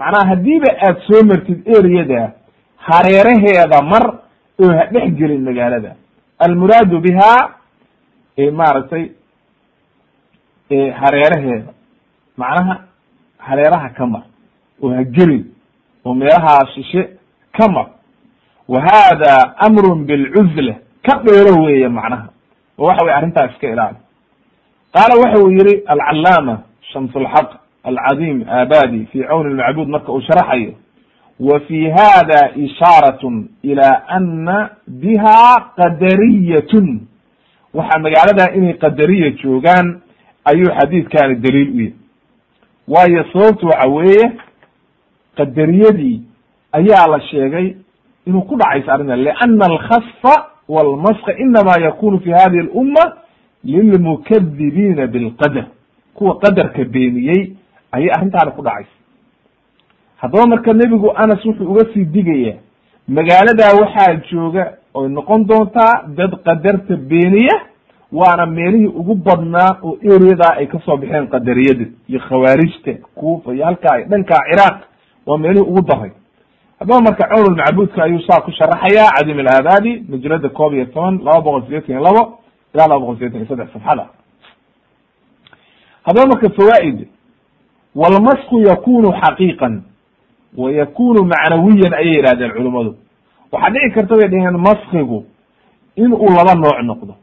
macnaha haddiiba aad soo martid ereyada hareeraheeda mar oo ha dhex gelin magaalada. Almuraadu biha maaragtay hareeraheeda. Macnaha hareeraha ka mar oo ha gelin oo meelaha shishe ka mar. Wa hada amrun bilcuzla ka dheero weeye macnaha. Oo waxa weye arrintaas iska ilaali. Qaala waxa uu yihi alcalaama shams lxaq alcadim abadi fi cawn lmacbud marka uu sharaxayo wa fi hada ishaarat ila ana biha qadariyatun waxaa magaalada inay qadariya joogaan ayuu xadiidkani daliil u yahy waayo sababtu waxa weeye qadariyadii ayaa la sheegay inuu ku dhacayso arrinta liana alkhasfa walmaska inama yakunu fi hadihi alumma lilmukadibiina bilqadar kuwa qadarka beeniyey ayay arrintaani ku dhacaysa. Haddaba marka nebigu anas wuxuu uga sii digaya magaaladaa waxaa jooga oy noqon doontaa dad qadarta beeniya waana meelihii ugu badnaa oo ereadaa ay ka soo baxeen qadariyada iyo khawaarijta kuufa iyo halkaa dhankaa ciraaq waa meelihii ugu daray haddaba marka cumr macbuudka ayuu saa ku sharaxaya cadim alaadaadi majlada koob iyo toban laba boqol sideetan iyo labo ilaa laba boqol sideetan iyo saddex safxada haddaba marka fawaaid walmasku yakunu xaqiiqan wa yakunu macnawiyan ayay yihahdeen culimadu waxaa dhici karta bay dheheen maskigu in uu laba nooc noqdo.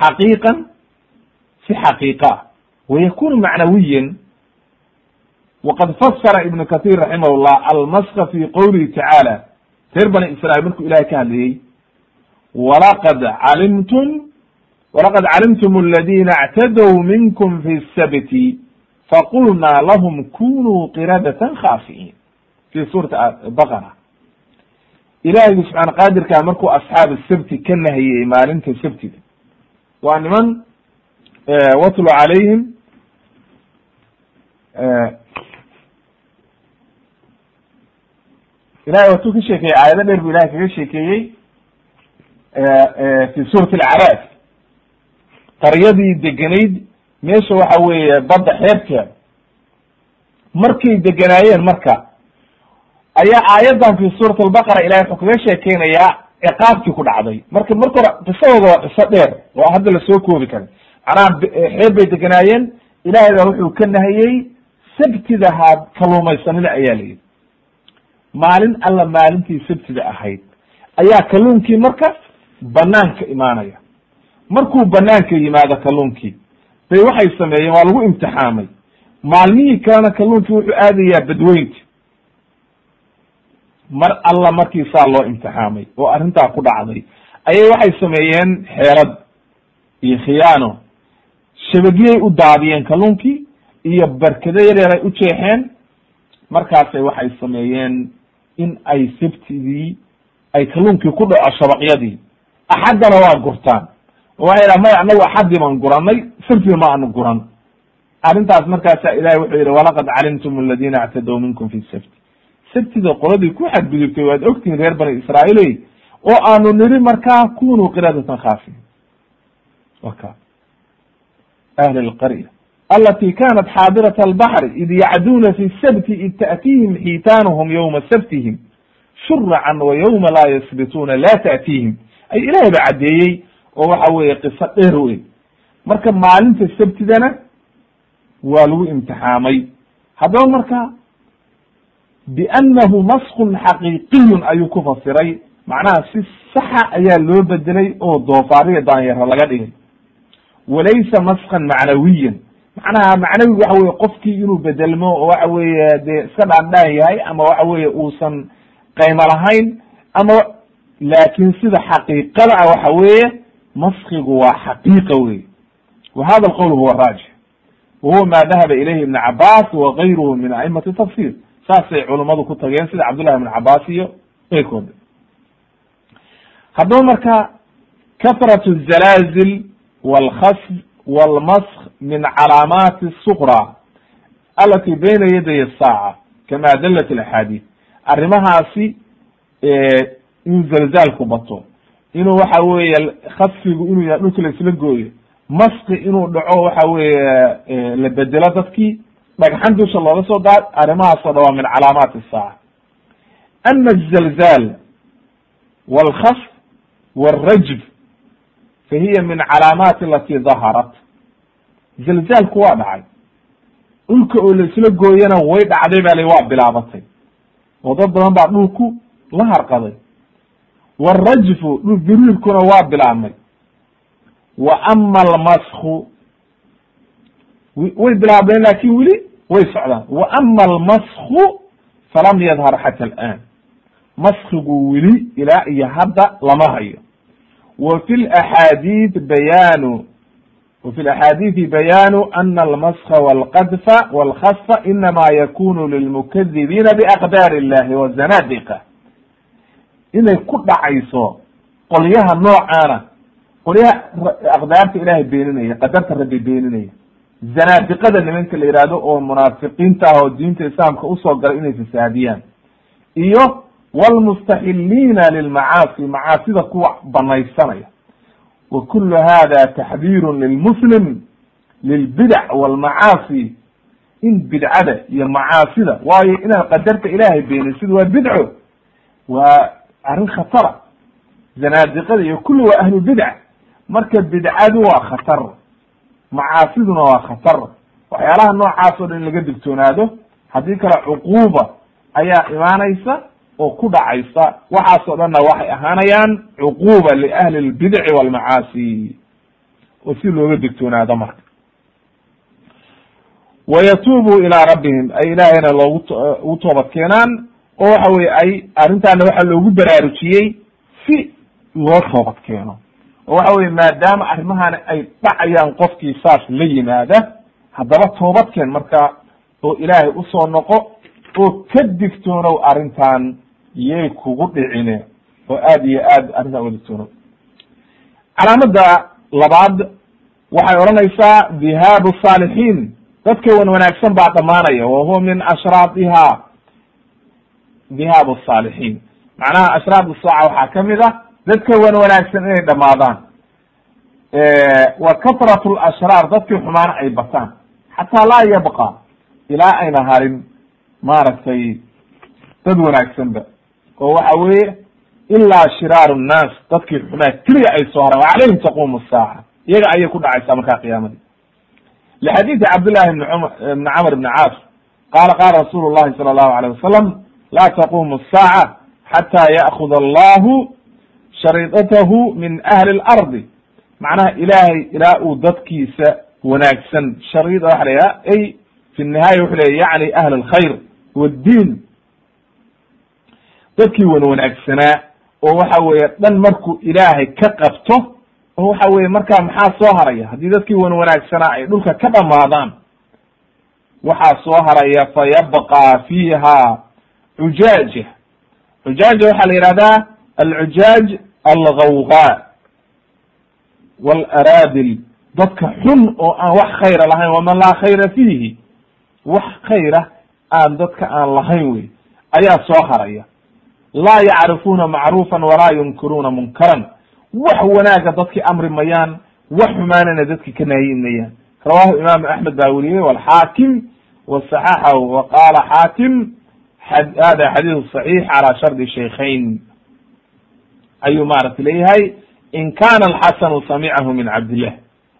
Xaqiiqan si xaqiiqa ah wa yakunu macnawiyan. Waqad fasara ibnu kathir raximah llah almaska fi qowlihi tacaala reer bani israiil markuu ilahay ka hadlayey walaqad calimtum walaqad calimtum aladina اctadow minkum fi sabti faqulna lahum kunuu qiradatan khaasiin fi suurati baqara ilahaygu subxaana qaadirkaa markuu asxaab sabti ka nahiyey maalinta sabtiga waa niman watlu calayhim ilahay watuu ka sheekeeyey aayado dheer bu ilahay kaga sheekeeyey fi suurati alcaraaf qaryadii degenayd meesha waxa weeye badda xeebteeda markay deganaayeen marka ayaa aayaddan fi suurat albaqara ilahay wuxuu kaga sheekeynayaa ciqaabtii ku dhacday. Marka marka hore qisadooda waa qiso dheer oo hadda la soo koobi karin macnaha xeeb bay deganaayeen ilahay baa wuxuu ka nahiyey sabtida ha kaluumaysanida ayaa la yidhi. Maalin alla maalintii sabtida ahayd ayaa kalluunkii marka banaanka imaanaya. Markuu banaanka yimaado kalluunkii bay waxay sameeyeen waa lagu imtixaamay. Maalmihii kalena kalluunkii wuxuu aadayaa badweynta mar alla markii saa loo imtixaamay oo arrintaa ku dhacday ayay waxay sameeyeen xeelad iyo khiyaano. Shabagiyay u daadiyeen kalluunkii iyo barkado yaryar ay u jeexeen. Markaasay waxay sameeyeen in ay sabtidii ay kalluunkii ku dhaco shabaqyadii axaddana waa gurtaan. Oo waxay dhaha maya anagu axaddii baan guranay sabtida ma aanu guran. Arrintaas markaasa ilahay wuxuu yidhi walaqad calimtum aladina actadow minkum fi sabti sabtida qoladii ku xadgudubtay waad ogtihin reer bani israailey oo aanu niri markaa kunuu qiradatan khaafiin waka ahli lqarya alati kanat xaadirat albaxri id yacduuna fi sabti id ta'tiihim xiitaanuhum yowma sabtihim shuracan wa yowma laa yasbituuna la ta'tiihim. Ay ilahay ba caddeeyey oo waxa weeye qiso dheer wey marka maalinta sabtidana waa lagu imtixaamay. Haddaba marka biannahu maskun xaqiiqiyun ayuu ku fasiray. Macnaha si saxa ayaa loo bedelay oo doofaariya daanyaro laga dhigay. Walaysa maskan macnawiyan. Macnaha macnawigu waxa weye qofkii inuu bedelmo oo waxa weeye dee iska dhaandhaan yahay ama waxa weeye uusan qaymo lahayn ama laakin sida xaqiiqada ah waxa weeye maskigu waa xaqiiqa wey wa hada alqowl huwa raajix wa huwa ma dahaba ilayhi ibn cabas wa gayruhu min aimati tafsir saasay culummadu ku tageen sida cabdullahi ibn cabas iyo keyrkood haddaba marka kathrat الzalaazil wاlkhasf wاlmask min calaamaati الsuqra alati bayna yaday الsaaca kama dalat اlaxaadiid arrimahaasi in zalzaalku bato inuu waxa weeye khasfigu inuu yahay dhulka laisla gooyo maski inuu dhaco waxa weeye la bedelo dadkii dhagxan dusha looga soo daad arrimahaas o dhan waa min calaamaati saaca ama azalzal walkhas walrajb fa hiya min calaamaati alati daharat zalzaalku waa dhacay. Dhulka oo la isla gooyana way dhacday baa la waa bilaabatay. Oo dad badan baa dhulku la harqaday. Walrajfu dhul gariirkuna waa bilaabmay wa ama almasku way bilaabeen laakiin weli way socdaan. Wa ama almasku falam yadhar xata alآn maskigu weli ilaa iyo hadda lama hayo. Wa fi laxaadiid bayaanu. Wa fi laxaadiidi bayaanu ana almaska walqadfa walkhasfa inama yakunu lilmukadibiina biaqdaar illahi wazanadiqa inay ku dhacayso qolyaha noocaana qolyaha aqdaarta ilahay beeninaya qadarta rabbi beeninaya zanaadiqada nimanka la yihahdo oo munaafiqiinta ah oo diinta islaamka u soo galay inay fasaadiyaan. Iyo wlmustaxiliina lilmacaasi macaasida kuwa banaysanaya. Wa kulu hada taxdiiru lilmuslim lilbidac walmacaasi in bidcada iyo macaasida waayo inaad qadarta ilaahay beenisid waa bidco waa arrin khatara. Zanaadiqada iyo kulli waa ahlu bidca marka bidcadu waa khatar macaasiduna waa khatar. Waxyaalaha noocaas o dhan in laga digtoonaado haddii kale cuquuba ayaa imaanaysa oo ku dhacaysa. Waxaasoo dhanna waxay ahaanayaan cuquuba liahli lbidci walmacaasi. Oo si looga digtoonaado marka. Wayatuubuu ilaa rabbihim ay ilaahayna loogu ugu toobad keenaan oo waxa weye ay arrintaana waxaa loogu baraarujiyey si loo toobad keeno oo waxa weye maadaama arrimahani ay dhacayaan qofkii saas la yimaada haddaba toobad keen marka oo ilaahay u soo noqo oo ka digtoonow arrintan yay kugu dhicine oo aad iyo aad arrintan uga digtoonow. Calaamada labaad waxay odhanaysaa dhihaabu saalixiin. Dadka wan wanaagsan baa dhamaanaya wa huwa min ashraadiha dhihaabu saalixiin. Macnaha ashraad saaca waxaa ka mid ah dadka wan wanaagsan inay dhamaadaan. Wa katrat lashraar dadkii xumaana ay bataan. Xataa laa yabqa ilaa ayna harin maaragtay dad wanaagsanba oo waxa weeye ilaa shiraaru nnaas dadkii xumaa keliya ay soo haraan wa calayhim taqumu saaca iyaga ayay ku dhacaysaa markaa qiyaamadii lxadiidi cabdillahi bni m bni camr bni caas qaala qaala rasuulu llahi sala allahu alayh wasalam laa taqumu asaaca xata ya'khud allahu shariidatahu min ahli lardi macnaha ilaahay ilaa uu dadkiisa wanaagsan. Shariida waxa la yidhaha ay fi nihaaya wuxu leya yacni ahli alkhayr waddiin dadkii wan wanaagsanaa oo waxa weeye dhan markuu ilaahay ka qabto oo waxa weye markaa maxaa soo haraya? Haddii dadkii wan wanaagsanaa ay dhulka ka dhamaadaan waxaa soo haraya fa fiiha cujaaja cujaaja waxaa la yihahdaa alcujaaj algawgaa walaradil. Dadka xun oo aan wax khayra lahayn waman laa khayra fiihi wax khayra aan dadka aan lahayn wey ayaa soo haraya. Laa yacrifuuna macruufan walaa yunkiruuna munkaran. Wax wanaaga dadki amri mayaan wax xumaanana dadki ka naayin mayaan. Rawahu imaamu axmed baa weriyey walxaakim wasaxaxahu wa qaala xaakim hada xadiisu صaxiix calى shardi shaykhayn ayuu maaragta leeyahay in kana alxasanu samicahu min cabdillah.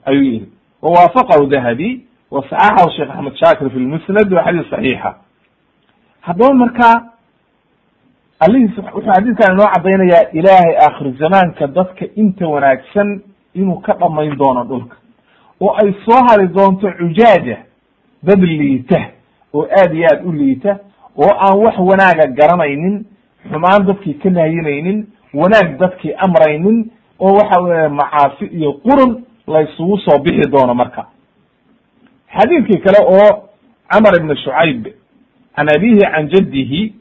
Ayuu yihi wawaafaqahu dahabi wasaxaxahu sheekh axmed shaakir fi lmusnad wa xadiis صaxiixa haddaba markaa alihiis wuxuu xadiiskan inoo caddaynayaa ilaahay aakhir zamaanka dadka inta wanaagsan inuu ka dhamayn doono dhulka. Oo ay soo hari doonto cujaaja dad liita oo aad iyo aad u liita oo aan wax wanaaga garanaynin xumaan dadkii ka nahyinaynin wanaag dadkii amraynin oo waxa weye macaasi iyo qurun laysugu soo bixi doono marka. Xadiidkii kale oo camar ibn shucayb can abihi can jaddihi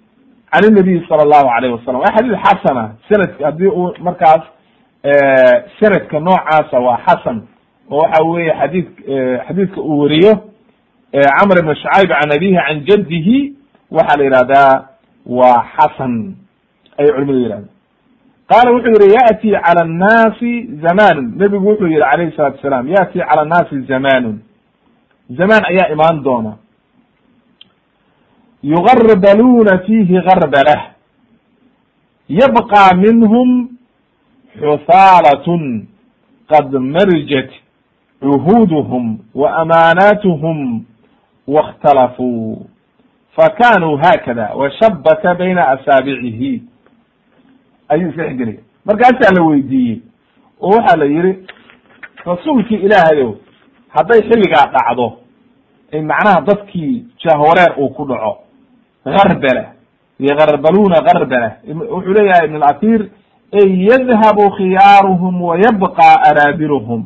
can inabiyi sala allahu alayh wasalam waa xadiid xasana sanadka haddii uu markaas sanadka noocaasa waa xasan. Oo waxa weye xadii xadiidka uu weriyo camr ibn shucayb can abihi can jaddihi waxaa la yihahdaa waa xasan. Ayay culimadu yihahda qaala wuxuu yihi ya'ti cala annaasi zamanun nebigu wuxuu yihi alayhi salatu asalaam ya'ti cala annaasi zamanun zamaan ayaa imaan doona. Yugarbaluuna fiihi garbalah yabqa minhum xusaalatun qad marjat cuhuuduhum wa amaanaatuhum waاkhtalafuu fakanuu haakada washabaka bayna asaabicihi ayuu isdhexgelaya markaasaa la weydiiyey oo waxaa la yihi rasuulkii ilaahayow hadday xilligaa dhacdo macnaha dadkii jahwareer uu ku dhaco. Garbala ygarbaluna garbala wuxuu leeyahay ibn alatir ey yadhabu khiyaaruhum wa yabqa araabiluhum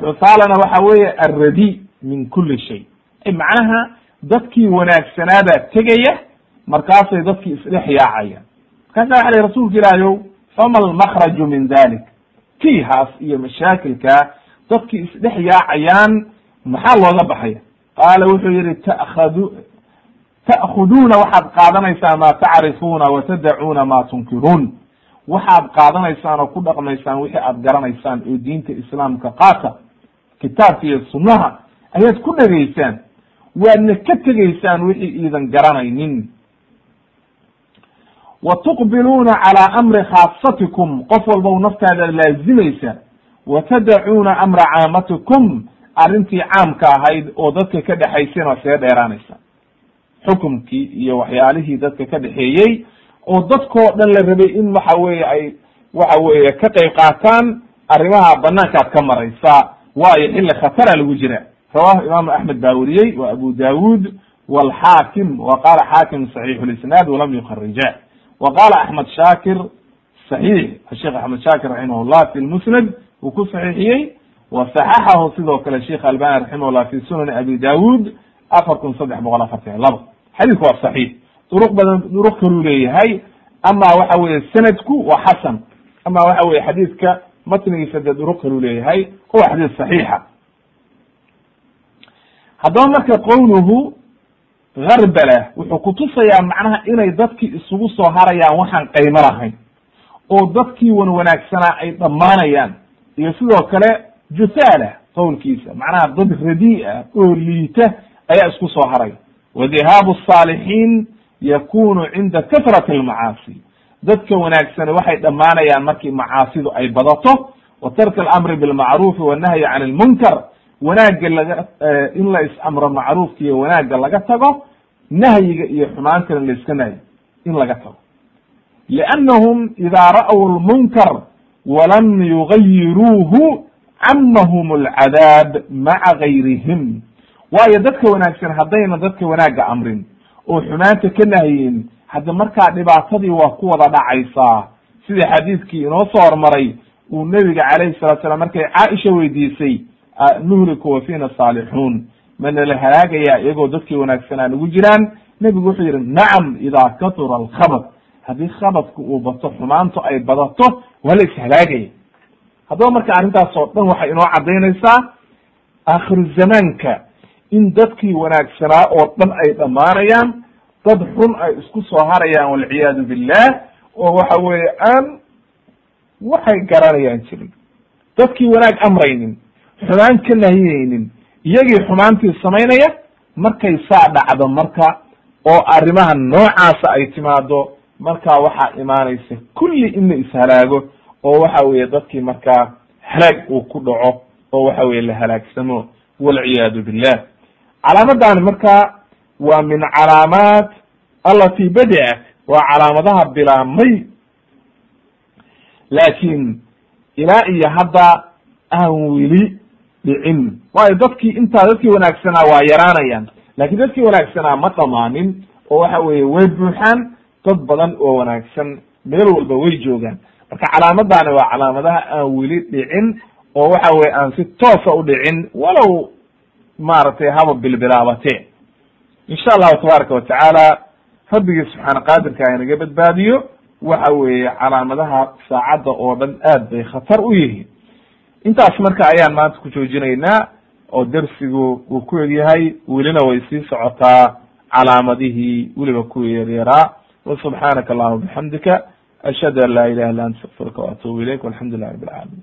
xusaalana waxa weeye alradi min kuli shay. Macnaha dadkii wanaagsanaabaa tegaya markaasay dadkii isdhex yaacayaan markaasa waxa lhi rasuulka ilaahayow fama almakraju min dalik tiihaas iyo mashaakilkaa dadkii isdhex yaacayaan maxaa looga baxaya qaala wuxuu yihi ta'khadu ta'khuduuna waxaad qaadanaysaa maa tacrifuuna wa tadacuuna maa tunkiruun waxaad qaadanaysaan oo ku dhaqmaysaan wixii aad garanaysaan oo diinta islaamka qaata kitaabka iyo sunnaha ayaad ku dhegaysaan waadna ka tegaysaan wixii iidan garanaynin wa tuqbiluuna calaa amri khaasatikum qof walbow naftaada laazimaysa wa tadacuuna amra caamatikum arrintii caamka ahayd oo dadka ka dhexayseen waa see dheeraanaysa xukumkii iyo waxyaalihii dadka ka dhexeeyey oo dadkoo dhan la rabay in waxa weye ay waxa weeye ka qayb qaataan arrimaha banaankaad ka maraysa waayo xilli khatara lagu jira rawahu imaamu axmed baa weriyey wa abu dawud walxaakim wa qala xaakim saxiix lisnaad walam yukarija wa qala axmed shakir saxiix sheekh axmed shakir raximah llah fi lmusnad uu ku saxiixiyey wa saxaxahu sidoo kale sheikh albani raximah llah fi sunani abi dawud afar kun saddex boqol afartan iyo laba. Xadiidku waa saxiix. Duruq badan duruq kaluu leeyahay. Ama waxa weye sanadku waa xasan. Ama waxa weye xadiidka matnigiisa dee duruq kaluu leeyahay. Huwa xadiis saxiixa. Haddaba marka qowluhu harbala wuxuu kutusayaa macnaha inay dadkii isugu soo harayaan waxaan qaymo lahayn oo dadkii wan wanaagsanaa ay dhammaanayaan. Iyo sidoo kale jusaala qowlkiisa macnaha dad radii'a ah, oo liita ayaa isku soo haray. Wadihaabu asaalixiin yakunu cinda katrati almacaasi. Dadka wanaagsani waxay dhammaanayaan markii macaasidu ay badato wa tarka alamri bilmacruufi wanahyi can lmunkar wanaagga laga in la is-amro macruufka iyo wanaagga laga tago nahyiga iyo xumaantana la iska nahyo in laga tago. liannahum idaa ra'w lmunkar walam yugayiruuhu camahum alcadaab maca gayrihim waayo dadka wanaagsan haddayna dadka wanaagga amrin oo xumaanta ka nahyin hadda markaa dhibaatadii waa ku wada dhacaysaa sida xadiidkii inoo soo hormaray uu nebiga calayhi salatu salam markay caaisha weydiisay nuhliku wa fiina saalixuun. Mana la halaagayaa iyagoo dadkii wanaagsanaa nagu jiraan? Nebigu wuxuu yihi nacam idaa katura alkhabad haddii khabadku uu bato xumaantu ay badato waa la ishalaagaya. Haddaba marka arrintaas oo dhan waxay inoo caddaynaysaa aakhiru zamaanka in dadkii wanaagsanaa oo dhan ay dhammaanayaan dad xun ay isku soo harayaan walciyaadu billah oo waxa weeye aan waxay garanayaan jirin. Dadkii wanaag amraynin xumaan ka nahiyeynin iyagii xumaantii samaynaya markay saa dhacdo marka oo arrimaha noocaasa ay timaado markaa waxaa imaanaysa kulli in la ishalaago oo waxa weeye dadkii markaa halaag uu ku dhaco oo waxa weye la halaagsamo walciyaadu billah calaamadani marka waa min calaamaat alati badaat waa calaamadaha bilaabmay. Laakiin ilaa iyo hadda aan weli dhicin waayo dadkii intaa dadkii wanaagsanaa waa yaraanayaan laakiin dadkii wanaagsanaa ma dhamaanin oo waxa weeye way buuxaan dad badan oo wanaagsan meel walba way joogaan marka calaamadani waa calaamadaha aan weli dhicin oo waxa weye aan si toosa u dhicin walow maaragtay haba bilbilaabate insha allahu tabaaraka watacaala rabbigii subxaana qaadirka inaga badbaadiyo waxa weeye calaamadaha saacadda oo dhan aad bay khatar u yihiin intaas marka ayaan maanta ku joojinaynaa oo dersigu uu ku egyahay welina way sii socotaa calaamadihii weliba kuwa yaryaraa wasubxaanaka allahuma bixamdika ashhadu an laa ilaha illa anta astaqfiruka waatubu ilayk walxamdu lilah rabi alcalamin